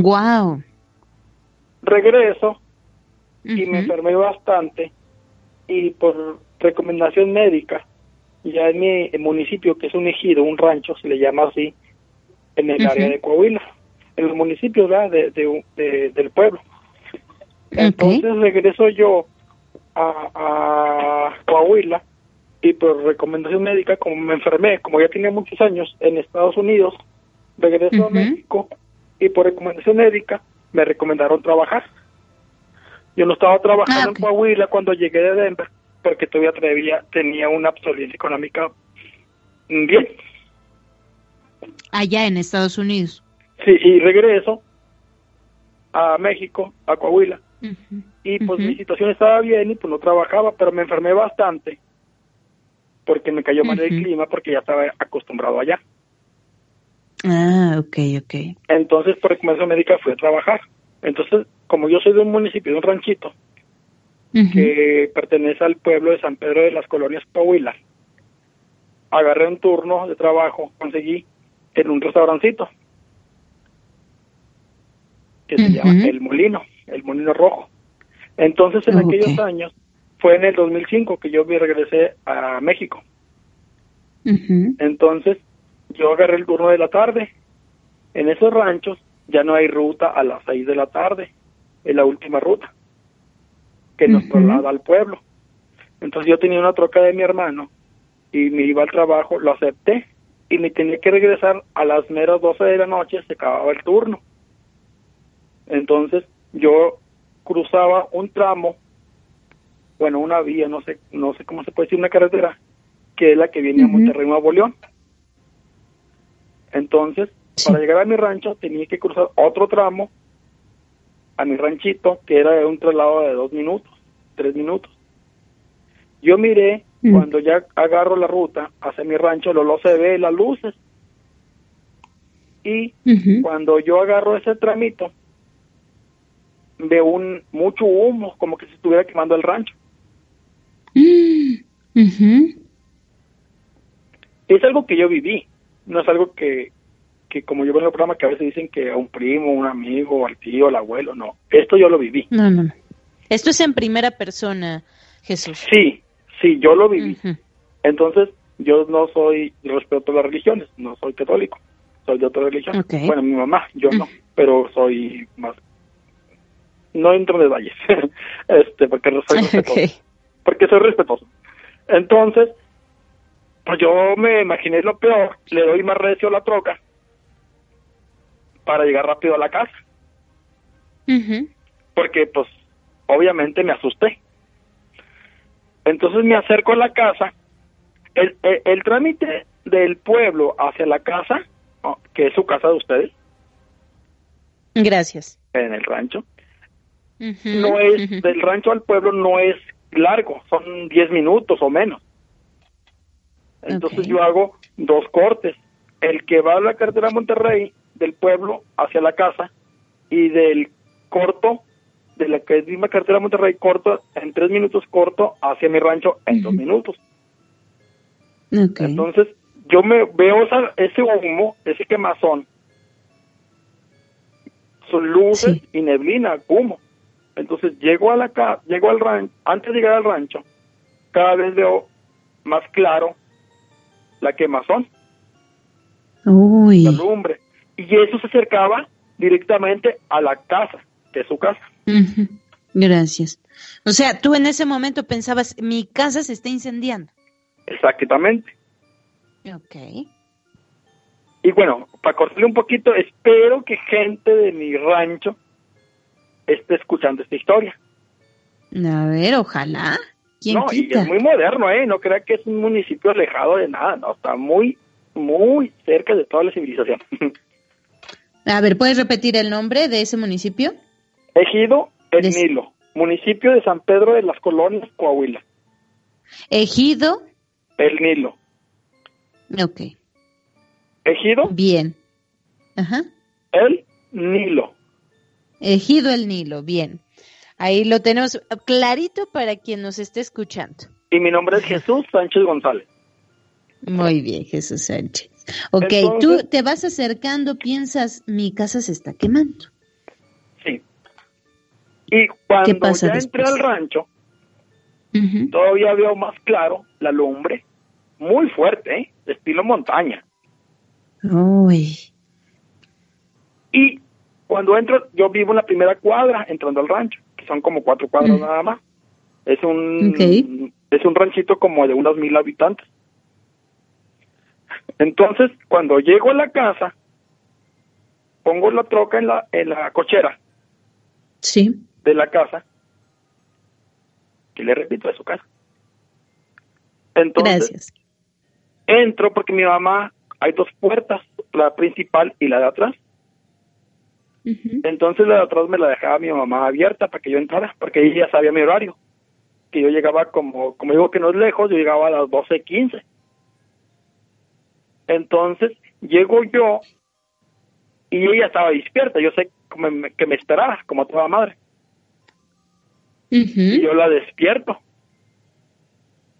Wow. Regreso y me enfermé bastante y por recomendación médica, ya en mi municipio, que es un ejido, un rancho, se le llama así, en el área de Coahuila, en los municipios De, de, del pueblo. Entonces regreso yo a, a Coahuila y por recomendación médica, como me enfermé, como ya tenía muchos años en Estados Unidos, regreso a México y por recomendación médica me recomendaron trabajar. Yo no estaba trabajando en Coahuila cuando llegué de Denver porque todavía tenía, tenía una absolvencia económica bien. Allá en Estados Unidos. Sí, y regreso a México, a Coahuila. Y pues mi situación estaba bien y pues no trabajaba, pero me enfermé bastante porque me cayó mal el clima porque ya estaba acostumbrado allá. Ah, ok, ok. Entonces, por recomendación médica fui a trabajar. Entonces, como yo soy de un municipio, de un ranchito, que pertenece al pueblo de San Pedro de las Colonias Coahuila, agarré un turno de trabajo, conseguí en un restaurancito que se llama El Molino, El Molino Rojo. Entonces, en aquellos años, fue en el 2005 que yo me regresé a México. Entonces, yo agarré el turno de la tarde. En esos ranchos ya no hay ruta a las seis de la tarde, es la última ruta que nos traslada al pueblo. Entonces yo tenía una troca de mi hermano y me iba al trabajo, lo acepté y me tenía que regresar a las meras 12 de la noche, se acababa el turno. Entonces yo cruzaba un tramo, bueno, una vía, no sé, no sé cómo se puede decir, una carretera, que es la que viene a Monterrey, Nuevo León. Entonces, para llegar a mi rancho tenía que cruzar otro tramo a mi ranchito, que era un traslado de dos minutos, tres minutos. Yo miré, cuando ya agarro la ruta hacia mi rancho, lo se ve las luces. Y cuando yo agarro ese tramito, veo un mucho humo, como que se estuviera quemando el rancho. [GASPS] Es algo que yo viví, no es algo que, que como yo veo en el programa que a veces dicen que a un primo, un amigo, al tío, al abuelo, no. Esto yo lo viví. No, no. Esto es en primera persona, Jesús. Sí, sí, yo lo viví. Entonces, yo no soy, respeto a las religiones, no soy católico, soy de otra religión. Bueno, mi mamá, yo no, pero soy más... No entro en detalles, [LAUGHS] este, porque soy [LAUGHS] respetuoso. Porque soy respetuoso. Entonces, pues yo me imaginé lo peor, le doy más recio a la troca para llegar rápido a la casa. Porque pues obviamente me asusté. Entonces me acerco a la casa. El, el, trámite del pueblo hacia la casa, que es su casa de ustedes. Gracias. En el rancho. No es, del rancho al pueblo no es largo, son 10 minutos o menos. Entonces yo hago dos cortes. El que va a la carretera Monterrey del pueblo hacia la casa y del corto, de la que es misma carretera Monterrey, corto en tres minutos, corto hacia mi rancho en dos minutos. Entonces yo me veo esa- ese humo, ese quemazón, son luces y neblina, humo. Entonces llego a la casa, llego al rancho, antes de llegar al rancho, cada vez veo más claro la quemazón, Uy. la lumbre. Y eso se acercaba directamente a la casa, que es su casa. Ujú. Gracias. O sea, tú en ese momento pensabas, mi casa se está incendiando. Exactamente. Ok. Y bueno, para cortarle un poquito, espero que gente de mi rancho esté escuchando esta historia. A ver, ojalá. ¿Quién no, y es muy moderno, ¿eh? No crea que es un municipio alejado de nada, no, está muy, muy cerca de toda la civilización. [LAUGHS] A ver, ¿puedes repetir el nombre de ese municipio? Ejido El Nilo, municipio de San Pedro de las Colonias, Coahuila. Ejido. El Nilo. Ok. Ejido Bien. Ajá. El Nilo. Ejido el Nilo, bien. Ahí lo tenemos clarito para quien nos esté escuchando. Y mi nombre es Jesús Sánchez González. Muy bien, Jesús Sánchez. Ok, Entonces- tú te vas acercando, piensas, mi casa se está quemando. Sí. Y cuando pasa ya entré al rancho, todavía veo más claro la lumbre, muy fuerte, ¿eh? de estilo montaña. Uy. Y cuando entro, yo vivo en la primera cuadra, entrando al rancho, que son como cuatro cuadras nada más. Es un es un ranchito como de unos mil habitantes. Entonces, cuando llego a la casa, pongo la troca en la en la cochera Sí. de la casa, que le repito, es su casa. Entonces, Gracias. entro porque mi mamá, hay dos puertas, la principal y la de atrás. Entonces la de atrás me la dejaba mi mamá abierta para que yo entrara, porque ella ya sabía mi horario. Que yo llegaba como, como digo que no es lejos, yo llegaba a las 12.15. Entonces llego yo y ella estaba despierta, yo sé que me, que me esperaba, como toda madre. Y yo la despierto.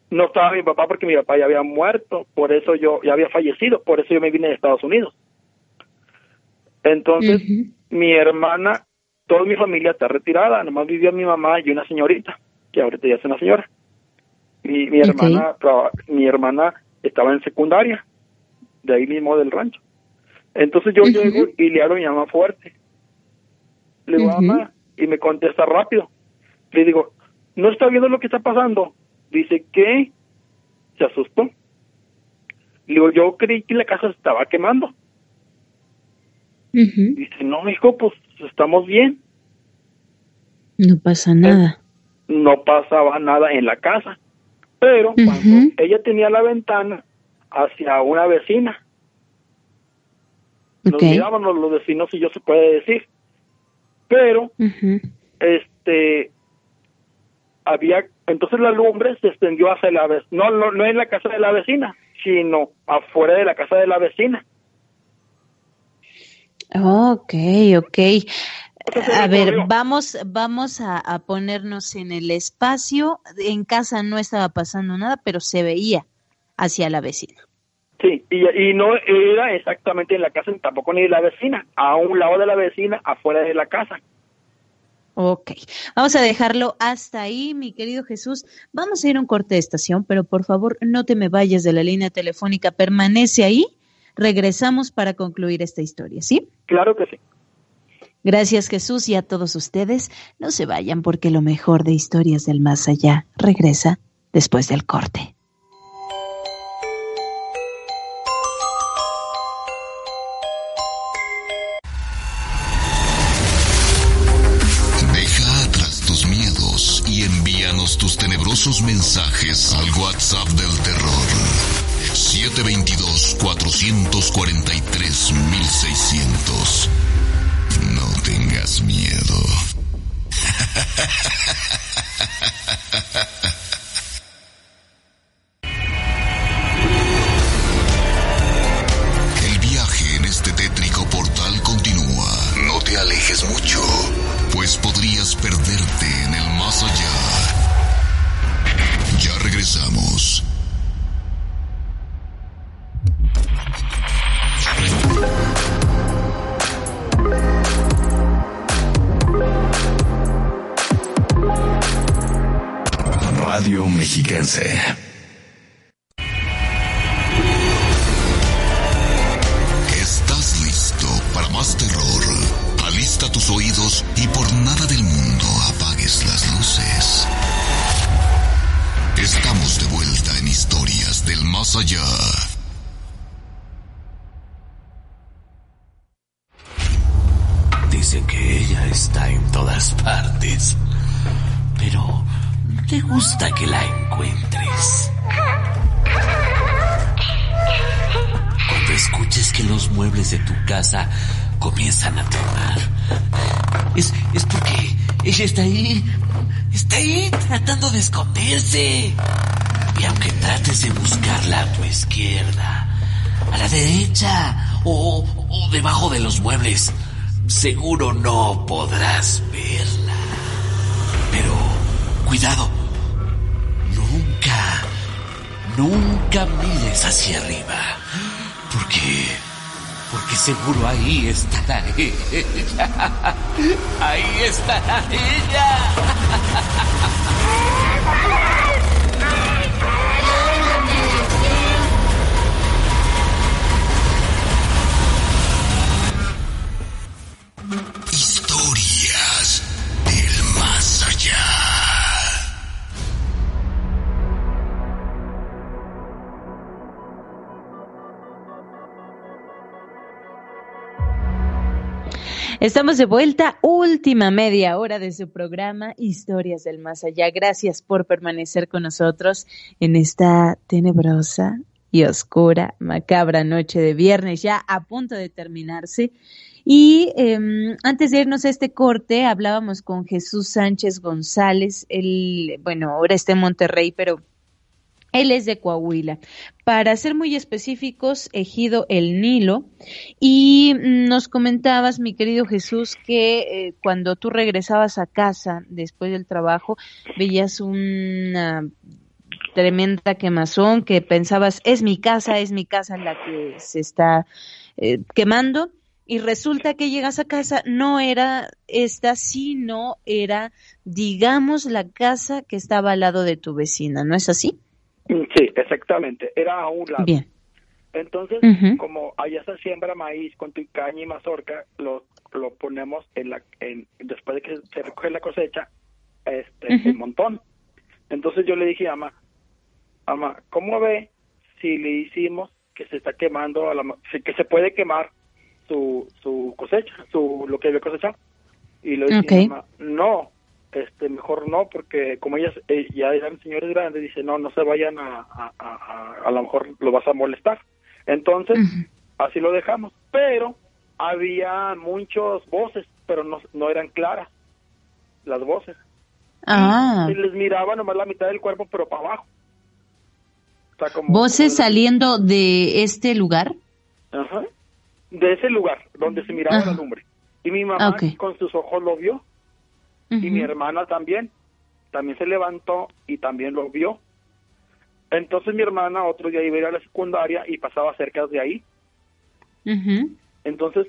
No estaba mi papá porque mi papá ya había muerto, por eso yo ya había fallecido, por eso yo me vine de Estados Unidos. Entonces, mi hermana, toda mi familia está retirada, nomás vivía mi mamá y una señorita, que ahorita ya es una señora. Mi, mi hermana, traba- mi hermana estaba en secundaria, de ahí mismo del rancho. Entonces yo llego y le hablo a mi mamá fuerte. Le digo, mamá, y me contesta rápido. Le digo, ¿no está viendo lo que está pasando? Dice, ¿qué? Se asustó. Le digo, yo creí que la casa se estaba quemando. Dice, no, hijo, pues estamos bien. No pasa nada. No pasaba nada en la casa. Pero cuando ella tenía la ventana hacia una vecina, nos Ok. mirábamos los vecinos y yo se puede decir. Pero, este, había, entonces la lumbre se extendió hacia la vecina, no, no, no en la casa de la vecina, sino afuera de la casa de la vecina. Ok, ok. A ver, vamos, vamos a, a ponernos en el espacio. En casa no estaba pasando nada, pero se veía hacia la vecina. Sí, y, y no era exactamente en la casa, tampoco ni la vecina, a un lado de la vecina, afuera de la casa. Ok, vamos a dejarlo hasta ahí, mi querido Jesús. Vamos a ir a un corte de estación, pero por favor no te me vayas de la línea telefónica, permanece ahí. Regresamos para concluir esta historia, ¿sí? Claro que sí. Gracias Jesús y a todos ustedes. No se vayan porque lo mejor de historias del más allá regresa después del corte. Deja atrás tus miedos y envíanos tus tenebrosos mensajes al WhatsApp del terror. 722 443 1600. Esconderse. Y aunque trates de buscarla a tu izquierda, a la derecha o, o debajo de los muebles, seguro no podrás verla. Pero cuidado, nunca, nunca mires hacia arriba, porque, porque seguro ahí estará ella. [LAUGHS] Ahí estará ella. [LAUGHS] Ah! Estamos de vuelta, última media hora de su programa Historias del Más Allá. Gracias por permanecer con nosotros en esta tenebrosa y oscura, macabra noche de viernes, ya a punto de terminarse. Y eh, antes de irnos a este corte, hablábamos con Jesús Sánchez González. Él, bueno, ahora está en Monterrey, pero él es de Coahuila. Para ser muy específicos, Ejido El Nilo. Y nos comentabas, mi querido Jesús, que eh, cuando tú regresabas a casa después del trabajo, veías una tremenda quemazón que pensabas, es mi casa, es mi casa la que se está eh, quemando. Y resulta que llegas a casa, no era esta, sino era, digamos, la casa que estaba al lado de tu vecina, ¿no es así? Sí, exactamente. Era a un lado. Bien. Entonces, como allá se siembra maíz con caña y mazorca, lo, lo ponemos en la, en, después de que se recoge la cosecha, este, en montón. Entonces yo le dije a Ama, Ama, ¿cómo ve si le hicimos que se está quemando, a la, que se puede quemar su, su cosecha, su, lo que había cosechado? Y le dije, Ok. Ama, no, este, mejor no, porque como ellas eh, ya eran señores grandes, dice, no, no se vayan a, a, a, a, a lo mejor lo vas a molestar. Entonces, así lo dejamos. Pero había muchas voces, pero no, no eran claras las voces. Ah, Y les miraba nomás la mitad del cuerpo, pero para abajo. O sea, como, voces como- saliendo de este lugar. Ajá. de ese lugar donde se miraba Ajá. la lumbre. Y mi mamá Ok. con sus ojos lo vio. Y mi hermana también. También se levantó y también lo vio. Entonces mi hermana otro día iba a ir a la secundaria y pasaba cerca de ahí. Entonces,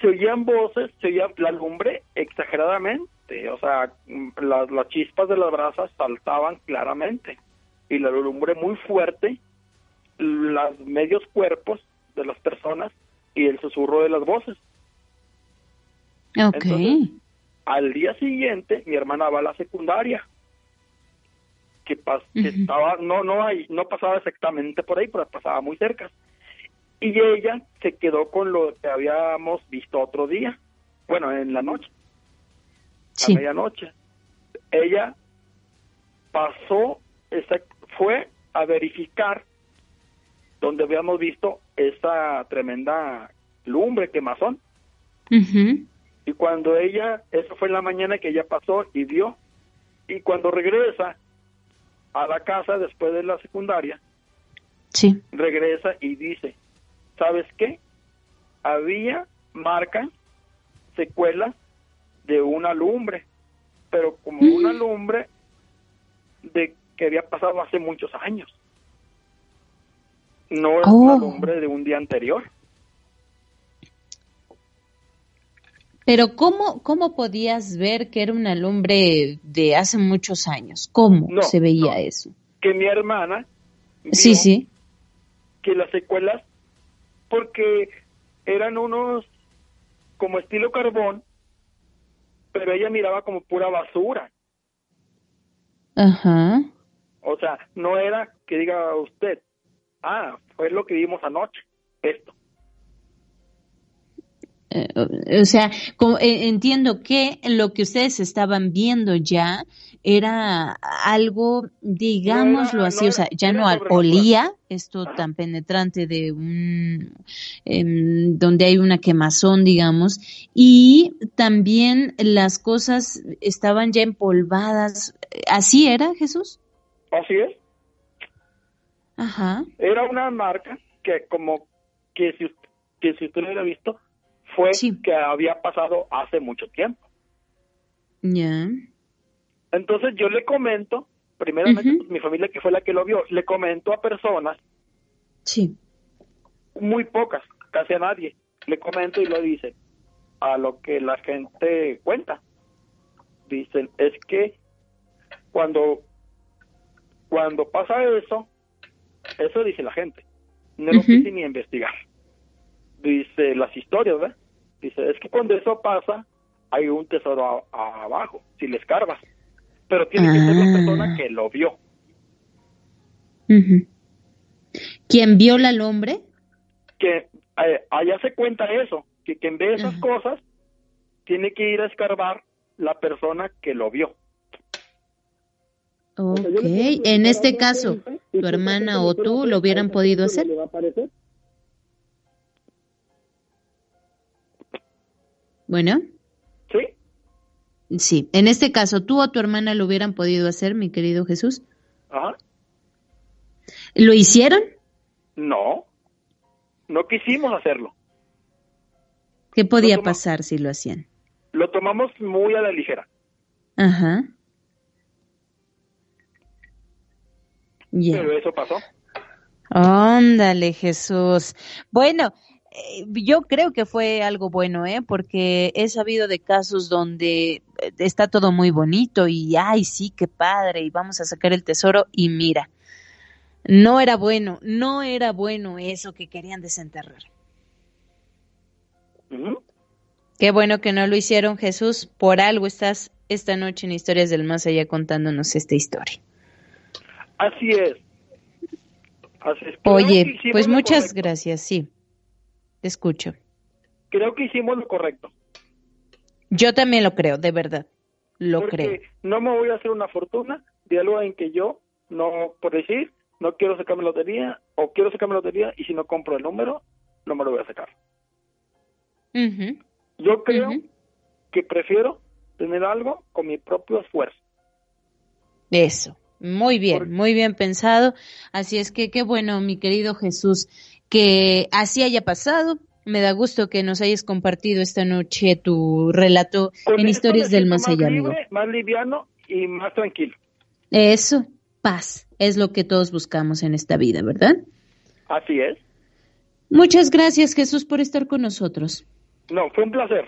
se oían voces, se oía la lumbre exageradamente, o sea, las, las chispas de las brasas saltaban claramente y la lumbre muy fuerte, los medios cuerpos de las personas y el susurro de las voces. Ok. Entonces, al día siguiente, mi hermana va a la secundaria, que, pas- que estaba, no, no, hay, no pasaba exactamente por ahí, pero pasaba muy cerca. Y ella se quedó con lo que habíamos visto otro día, bueno, en la noche, Sí. a medianoche. Ella pasó, fue a verificar donde habíamos visto esa tremenda lumbre, quemazón. Ujú. Y cuando ella, eso fue en la mañana que ella pasó y vio, y cuando regresa a la casa después de la secundaria, Sí. regresa y dice, ¿sabes qué? Había marcas, secuelas de una lumbre, pero como una lumbre de que había pasado hace muchos años. No es una Oh. lumbre de un día anterior. Pero ¿cómo, ¿cómo podías ver que era una lumbre de hace muchos años? ¿Cómo se veía eso? Que mi hermana sí, sí. que las secuelas, porque eran unos como estilo carbón, pero ella miraba como pura basura. Ajá. O sea, no era que diga usted, ah, fue lo que vimos anoche, esto. Eh, o sea, eh, entiendo que lo que ustedes estaban viendo ya era algo, digámoslo así, o sea, ya no olía esto tan penetrante de un, em, donde hay una quemazón, digamos, y también las cosas estaban ya empolvadas. ¿Así era, Jesús? Así es. Ajá. Era una marca que como que si, que si usted lo hubiera visto, fue que había pasado hace mucho tiempo. Ya. Entonces yo le comento, primeramente pues, mi familia que fue la que lo vio, le comento a personas. Sí. Muy pocas, casi a nadie. Le comento y lo dice a lo que la gente cuenta. Dicen, es que cuando cuando pasa eso, eso dice la gente. No lo quise ni investigar. Dice las historias, ¿verdad? Dice, es que cuando eso pasa, hay un tesoro abajo, si le escarbas. Pero tiene que ser la ah. persona que lo vio. ¿Quién vio al hombre? Que eh, allá se cuenta eso, que quien ve esas cosas tiene que ir a escarbar la persona que lo vio. Ok, en este caso, tu hermana o tú lo hubieran podido hacer. Bueno. Sí. Sí, en este caso, ¿tú o tu hermana lo hubieran podido hacer, mi querido Jesús? Ajá. ¿Lo hicieron? No, no quisimos hacerlo. ¿Qué podía pasar si lo hacían? Lo tomamos muy a la ligera. Ajá. Pero eso pasó. Ándale, Jesús. Bueno, yo creo que fue algo bueno, ¿eh? Porque he sabido de casos donde eh, está todo muy bonito y, ay, sí, qué padre, y vamos a sacar el tesoro y mira, no era bueno, no era bueno eso que querían desenterrar. Qué bueno que no lo hicieron, Jesús. Por algo estás esta noche en Historias del Más Allá contándonos esta historia. Así es. Así es. Oye, pues muchas gracias, sí escucho. Creo que hicimos lo correcto. Yo también lo creo, de verdad. Lo Porque creo. No me voy a hacer una fortuna de algo en que yo, no, por decir, no quiero sacarme lotería o quiero sacarme lotería y si no compro el número, no me lo voy a sacar. Yo creo que prefiero tener algo con mi propio esfuerzo. Eso, muy bien, muy bien pensado. Así es que qué bueno, mi querido Jesús que así haya pasado. Me da gusto que nos hayas compartido esta noche tu relato en Historias del Más Allá, amigo. Más liviano y más tranquilo. Eso, paz, es lo que todos buscamos en esta vida, ¿verdad? Así es. Muchas gracias, Jesús, por estar con nosotros. No, fue un placer.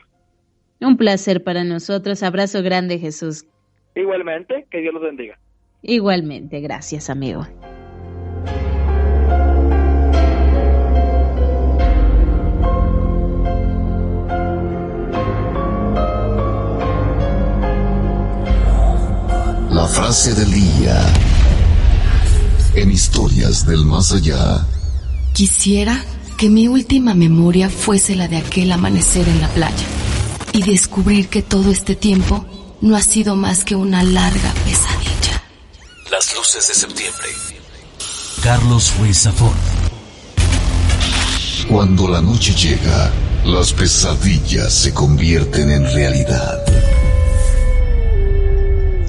Un placer para nosotros. Abrazo grande, Jesús. Igualmente, que Dios los bendiga. Igualmente, gracias, amigo. La frase del día en historias del más allá. Quisiera que mi última memoria fuese la de aquel amanecer en la playa y descubrir que todo este tiempo no ha sido más que una larga pesadilla. Las luces de septiembre. Carlos Ruiz Zafón. Cuando la noche llega, las pesadillas se convierten en realidad.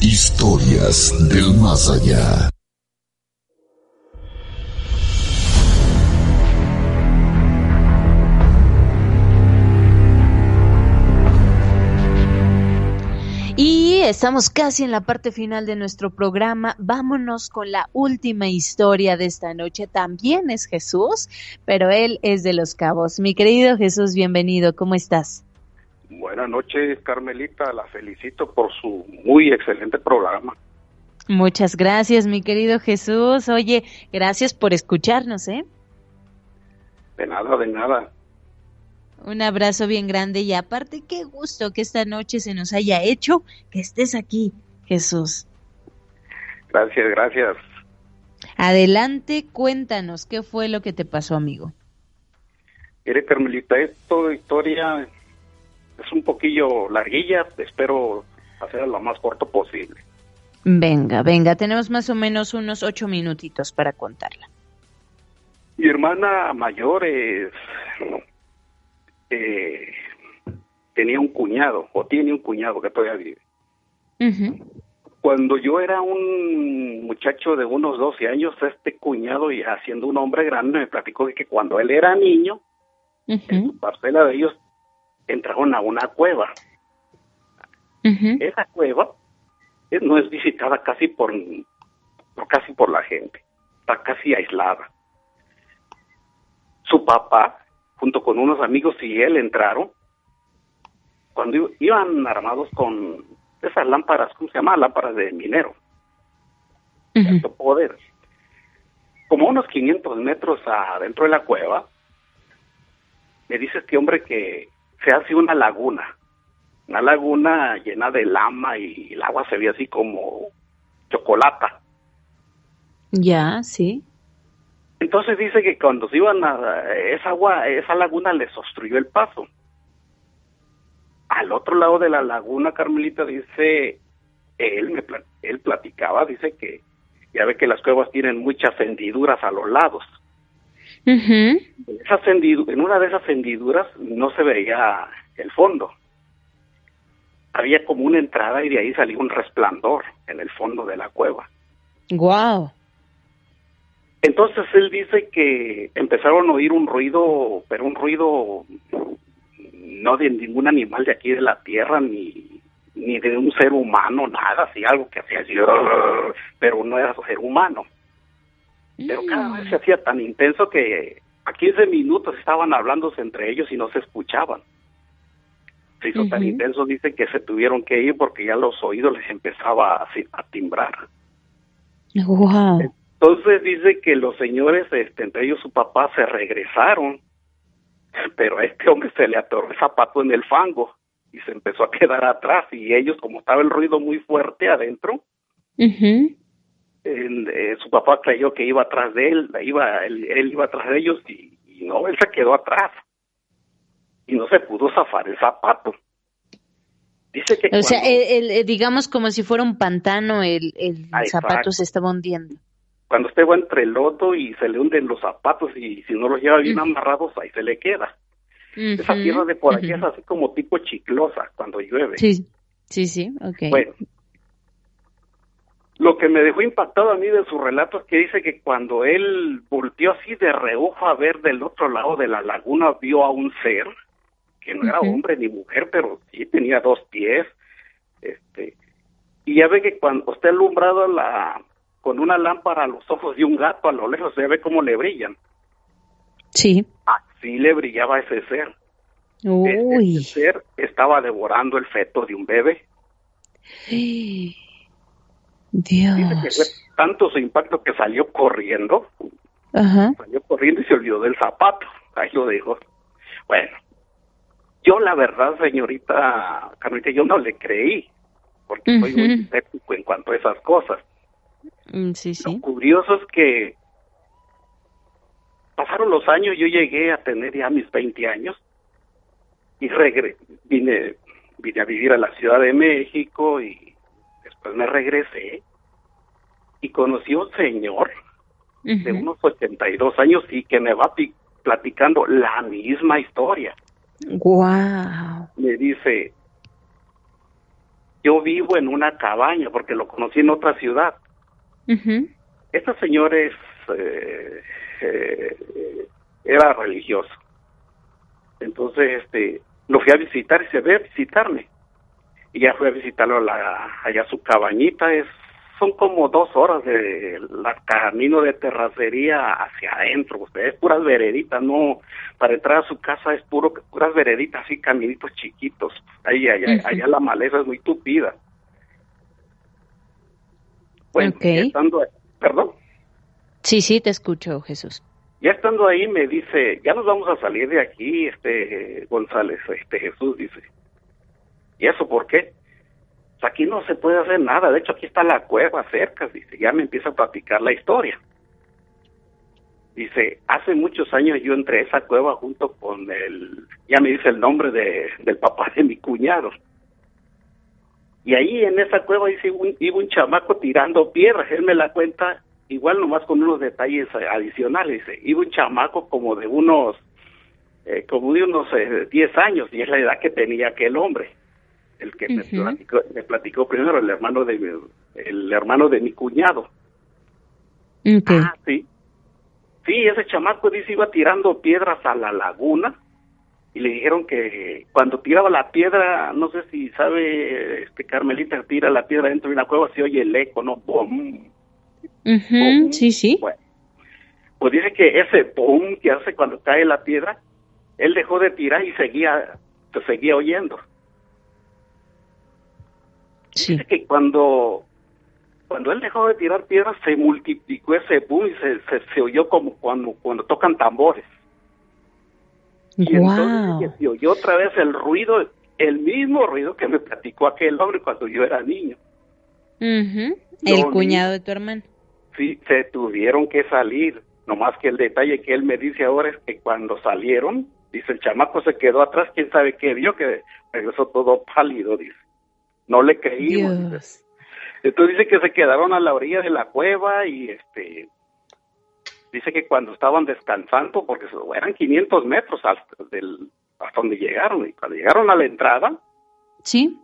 Historias del más allá. Y estamos casi en la parte final de nuestro programa. Vámonos con la última historia de esta noche. También es Jesús, pero él es de los cabos. Mi querido Jesús, bienvenido. ¿Cómo estás? Buenas noches, Carmelita. La felicito por su muy excelente programa. Muchas gracias, mi querido Jesús. Oye, gracias por escucharnos, ¿eh? De nada, de nada. Un abrazo bien grande y aparte, qué gusto que esta noche se nos haya hecho que estés aquí, Jesús. Gracias, gracias. Adelante, cuéntanos, ¿qué fue lo que te pasó, amigo? Mire, Carmelita, esta historia es un poquillo larguilla, espero hacerla lo más corto posible. Venga, venga, tenemos más o menos unos ocho minutitos para contarla. Mi hermana mayor es, eh, tenía un cuñado, o tiene un cuñado que todavía vive. Cuando yo era un muchacho de unos 12 años, este cuñado, ya siendo un hombre grande, me platicó de que cuando él era niño, en su parcela de ellos, entraron a una cueva. Esa cueva eh, no es visitada casi por, por casi por la gente, está casi aislada. Su papá, junto con unos amigos y él entraron, cuando iban armados con esas lámparas, ¿cómo se llama? Lámparas de minero, de alto poder. Como unos 500 metros adentro de la cueva, me dice este hombre que se hace una laguna, una laguna llena de lama y el agua se ve así como chocolata. Ya, sí. Entonces dice que cuando se iban a esa agua, esa laguna les obstruyó el paso. Al otro lado de la laguna, Carmelita dice, él me él platicaba, dice que ya ve que las cuevas tienen muchas hendiduras a los lados. En una de esas hendiduras no se veía el fondo. Había como una entrada y de ahí salía un resplandor en el fondo de la cueva. Wow. Entonces él dice que empezaron a oír un ruido, pero un ruido no de ningún animal de aquí de la tierra, ni, ni de un ser humano, nada, así algo que hacía así, pero no era ser humano. Pero cada vez se hacía tan intenso que a 15 minutos estaban hablándose entre ellos y no se escuchaban. Se hizo tan intenso, dicen que se tuvieron que ir porque ya los oídos les empezaba a, a timbrar. Wow. Entonces dice que los señores, este, entre ellos su papá, se regresaron, pero a este hombre se le atoró el zapato en el fango y se empezó a quedar atrás y ellos, como estaba el ruido muy fuerte adentro, eh, su papá creyó que iba atrás de él, iba, él, iba atrás de ellos y, no, él se quedó atrás y no se pudo zafar el zapato. Dice que o sea, el, digamos como si fuera un pantano, el, el zapato se estaba hundiendo cuando usted va entre el lodo y se le hunden los zapatos y si no los lleva bien amarrados, ahí se le queda. Esa tierra de por aquí es así como tipo chiclosa cuando llueve. Sí, sí, sí, ok. Bueno, lo que me dejó impactado a mí de su relato es que dice que cuando él volteó así de reojo a ver del otro lado de la laguna, vio a un ser, que no era hombre ni mujer, pero sí tenía dos pies, este, y ya ve que cuando está alumbrado la, con una lámpara a los ojos de un gato a lo lejos se ve cómo le brillan. Sí. Así le brillaba ese ser. Uy. Ese ser estaba devorando el feto de un bebé. [GASPS] Dios. tanto su impacto que salió corriendo. Ajá. Salió corriendo y se olvidó del zapato. Ahí lo dijo. Bueno, yo la verdad, señorita Carmelita, yo no le creí, porque soy muy escéptico en cuanto a esas cosas. Mm, sí, sí. Lo curioso es que pasaron los años, yo llegué a tener ya mis 20 años y regre vine, vine a vivir a la Ciudad de México y después me regresé y conocí a un señor de unos 82 años y que me va platicando la misma historia. Wow. Me dice, yo vivo en una cabaña porque lo conocí en otra ciudad. Este señor es, eh, eh, era religioso. Entonces, este, lo fui a visitar y se ve a visitarme. Y ya fui a visitarlo a la, allá a su cabañita, es son como dos horas de la camino de terracería hacia adentro, usted es puras vereditas, no, para entrar a su casa es puro, puras vereditas, así caminitos chiquitos, ahí, allá, allá la maleza es muy tupida. Bueno, estando, perdón. Sí, sí, te escucho, Jesús. Ya estando ahí me dice, ya nos vamos a salir de aquí, este González, este Jesús dice. ¿Y eso por qué? Pues aquí no se puede hacer nada, de hecho aquí está la cueva cerca, dice, ya me empieza a platicar la historia. Dice, hace muchos años yo entré a esa cueva junto con el, ya me dice el nombre de, del papá de mi cuñado. Y ahí en esa cueva dice, iba un chamaco tirando piedras, él me la cuenta igual nomás con unos detalles adicionales. Dice, iba un chamaco como de unos, eh, como de unos 10 eh, años, y es la edad que tenía aquel hombre el que me, platicó, primero, el hermano de mi, el hermano de mi cuñado. Ah, sí. Sí, ese chamaco dice iba tirando piedras a la laguna y le dijeron que cuando tiraba la piedra, no sé si sabe, este Carmelita tira la piedra dentro de una cueva, se oye el eco, ¿no? ¡Bum! sí, sí. pues dice que ese pum que hace cuando cae la piedra, él dejó de tirar y seguía, se seguía oyendo. Dice que cuando, cuando él dejó de tirar piedras, se multiplicó ese boom y se, se, oyó como cuando, cuando tocan tambores. Y entonces se oyó otra vez el ruido, el mismo ruido que me platicó aquel hombre cuando yo era niño. El cuñado de tu hermano. Sí, se tuvieron que salir. Nomás que el detalle que él me dice ahora es que cuando salieron, dice el chamaco se quedó atrás, quién sabe qué vio, que regresó todo pálido, dice. No le creímos. Entonces dice que se quedaron a la orilla de la cueva y este dice que cuando estaban descansando, porque eran 500 metros hasta, del, hasta donde llegaron, y cuando llegaron a la entrada, sí,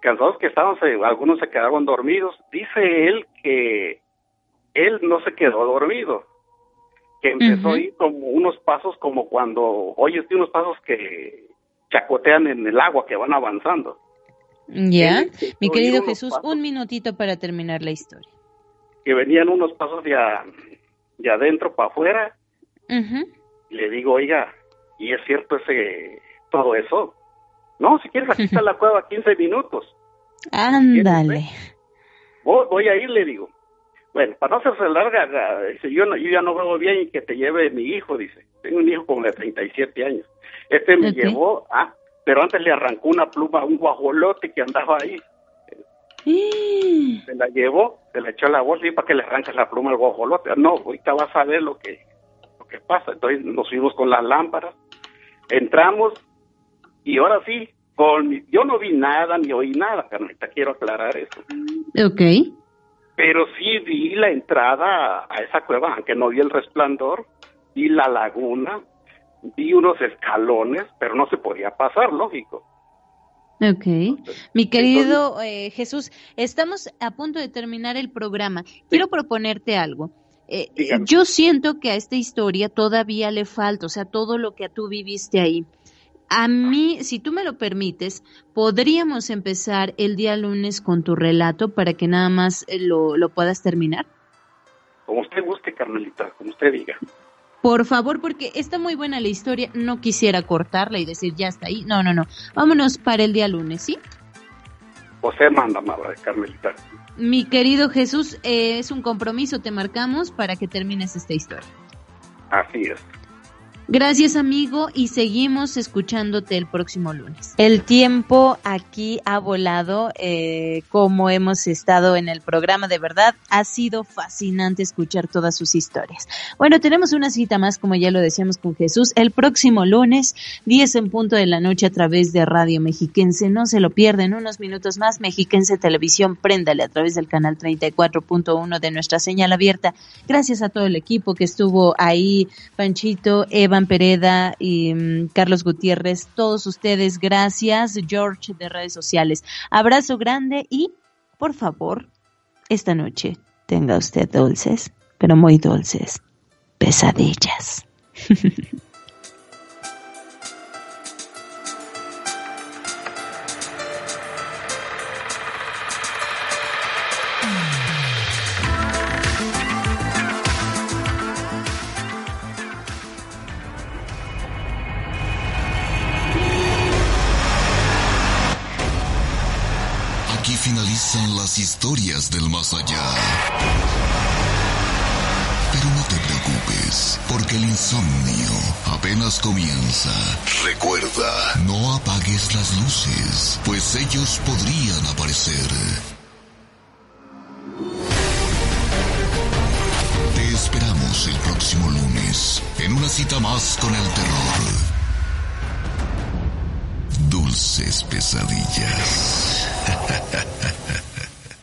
cansados que estaban, algunos se quedaron dormidos. Dice él que él no se quedó dormido, que empezó a ir como unos pasos como cuando oyes unos pasos que chacotean en el agua, que van avanzando. Ya, mi querido Jesús, un minutito para terminar la historia. Que venían unos pasos de, de adentro para afuera. Y le digo, oiga, ¿y es cierto ese todo eso? No, si quieres, aquí está la [LAUGHS] cueva 15 minutos. Ándale. Voy, voy a ir, le digo. Bueno, para no hacerse larga, dice, yo, no, yo ya no veo bien y que te lleve mi hijo, dice. Tengo un hijo como de 37 años. Este me llevó, ah, pero antes le arrancó una pluma a un guajolote que andaba ahí. Se la llevó, se la echó a la bolsa y para que le arranques la pluma al guajolote. No, ahorita vas a ver lo que, lo que pasa. Entonces nos fuimos con las lámparas, entramos y ahora sí, con yo no vi nada ni oí nada, Carnita, quiero aclarar eso. Ok. Pero sí vi la entrada a esa cueva, aunque no vi el resplandor, vi la laguna, vi unos escalones, pero no se podía pasar, lógico. Ok. Mi querido eh, Jesús, estamos a punto de terminar el programa. Quiero proponerte algo. Eh, yo siento que a esta historia todavía le falta, o sea, todo lo que tú viviste ahí. A mí, si tú me lo permites, podríamos empezar el día lunes con tu relato para que nada más eh, lo, lo puedas terminar. Como usted guste, Carmelita, como usted diga. Por favor, porque está muy buena la historia. No quisiera cortarla y decir ya está ahí. No, no, no. Vámonos para el día lunes, ¿sí? José manda, madre, Carmelita. Mi querido Jesús, eh, es un compromiso, te marcamos para que termines esta historia. Así es. Gracias amigo y seguimos escuchándote el próximo lunes. El tiempo aquí ha volado, eh, como hemos estado en el programa, de verdad ha sido fascinante escuchar todas sus historias. Bueno, tenemos una cita más, como ya lo decíamos con Jesús, el próximo lunes, 10 en punto de la noche a través de Radio Mexiquense. No se lo pierden, unos minutos más, Mexiquense Televisión, préndale a través del canal 34.1 de nuestra señal abierta. Gracias a todo el equipo que estuvo ahí, Panchito, Eva, Pereda y mm, Carlos Gutiérrez, todos ustedes, gracias, George de redes sociales. Abrazo grande y, por favor, esta noche tenga usted dulces, pero muy dulces, pesadillas. [LAUGHS] criaturas del más allá. Pero no te preocupes, porque el insomnio apenas comienza. Recuerda, no apagues las luces, pues ellos podrían aparecer. Te esperamos el próximo lunes en una cita más con el terror. Dulces pesadillas. [LAUGHS]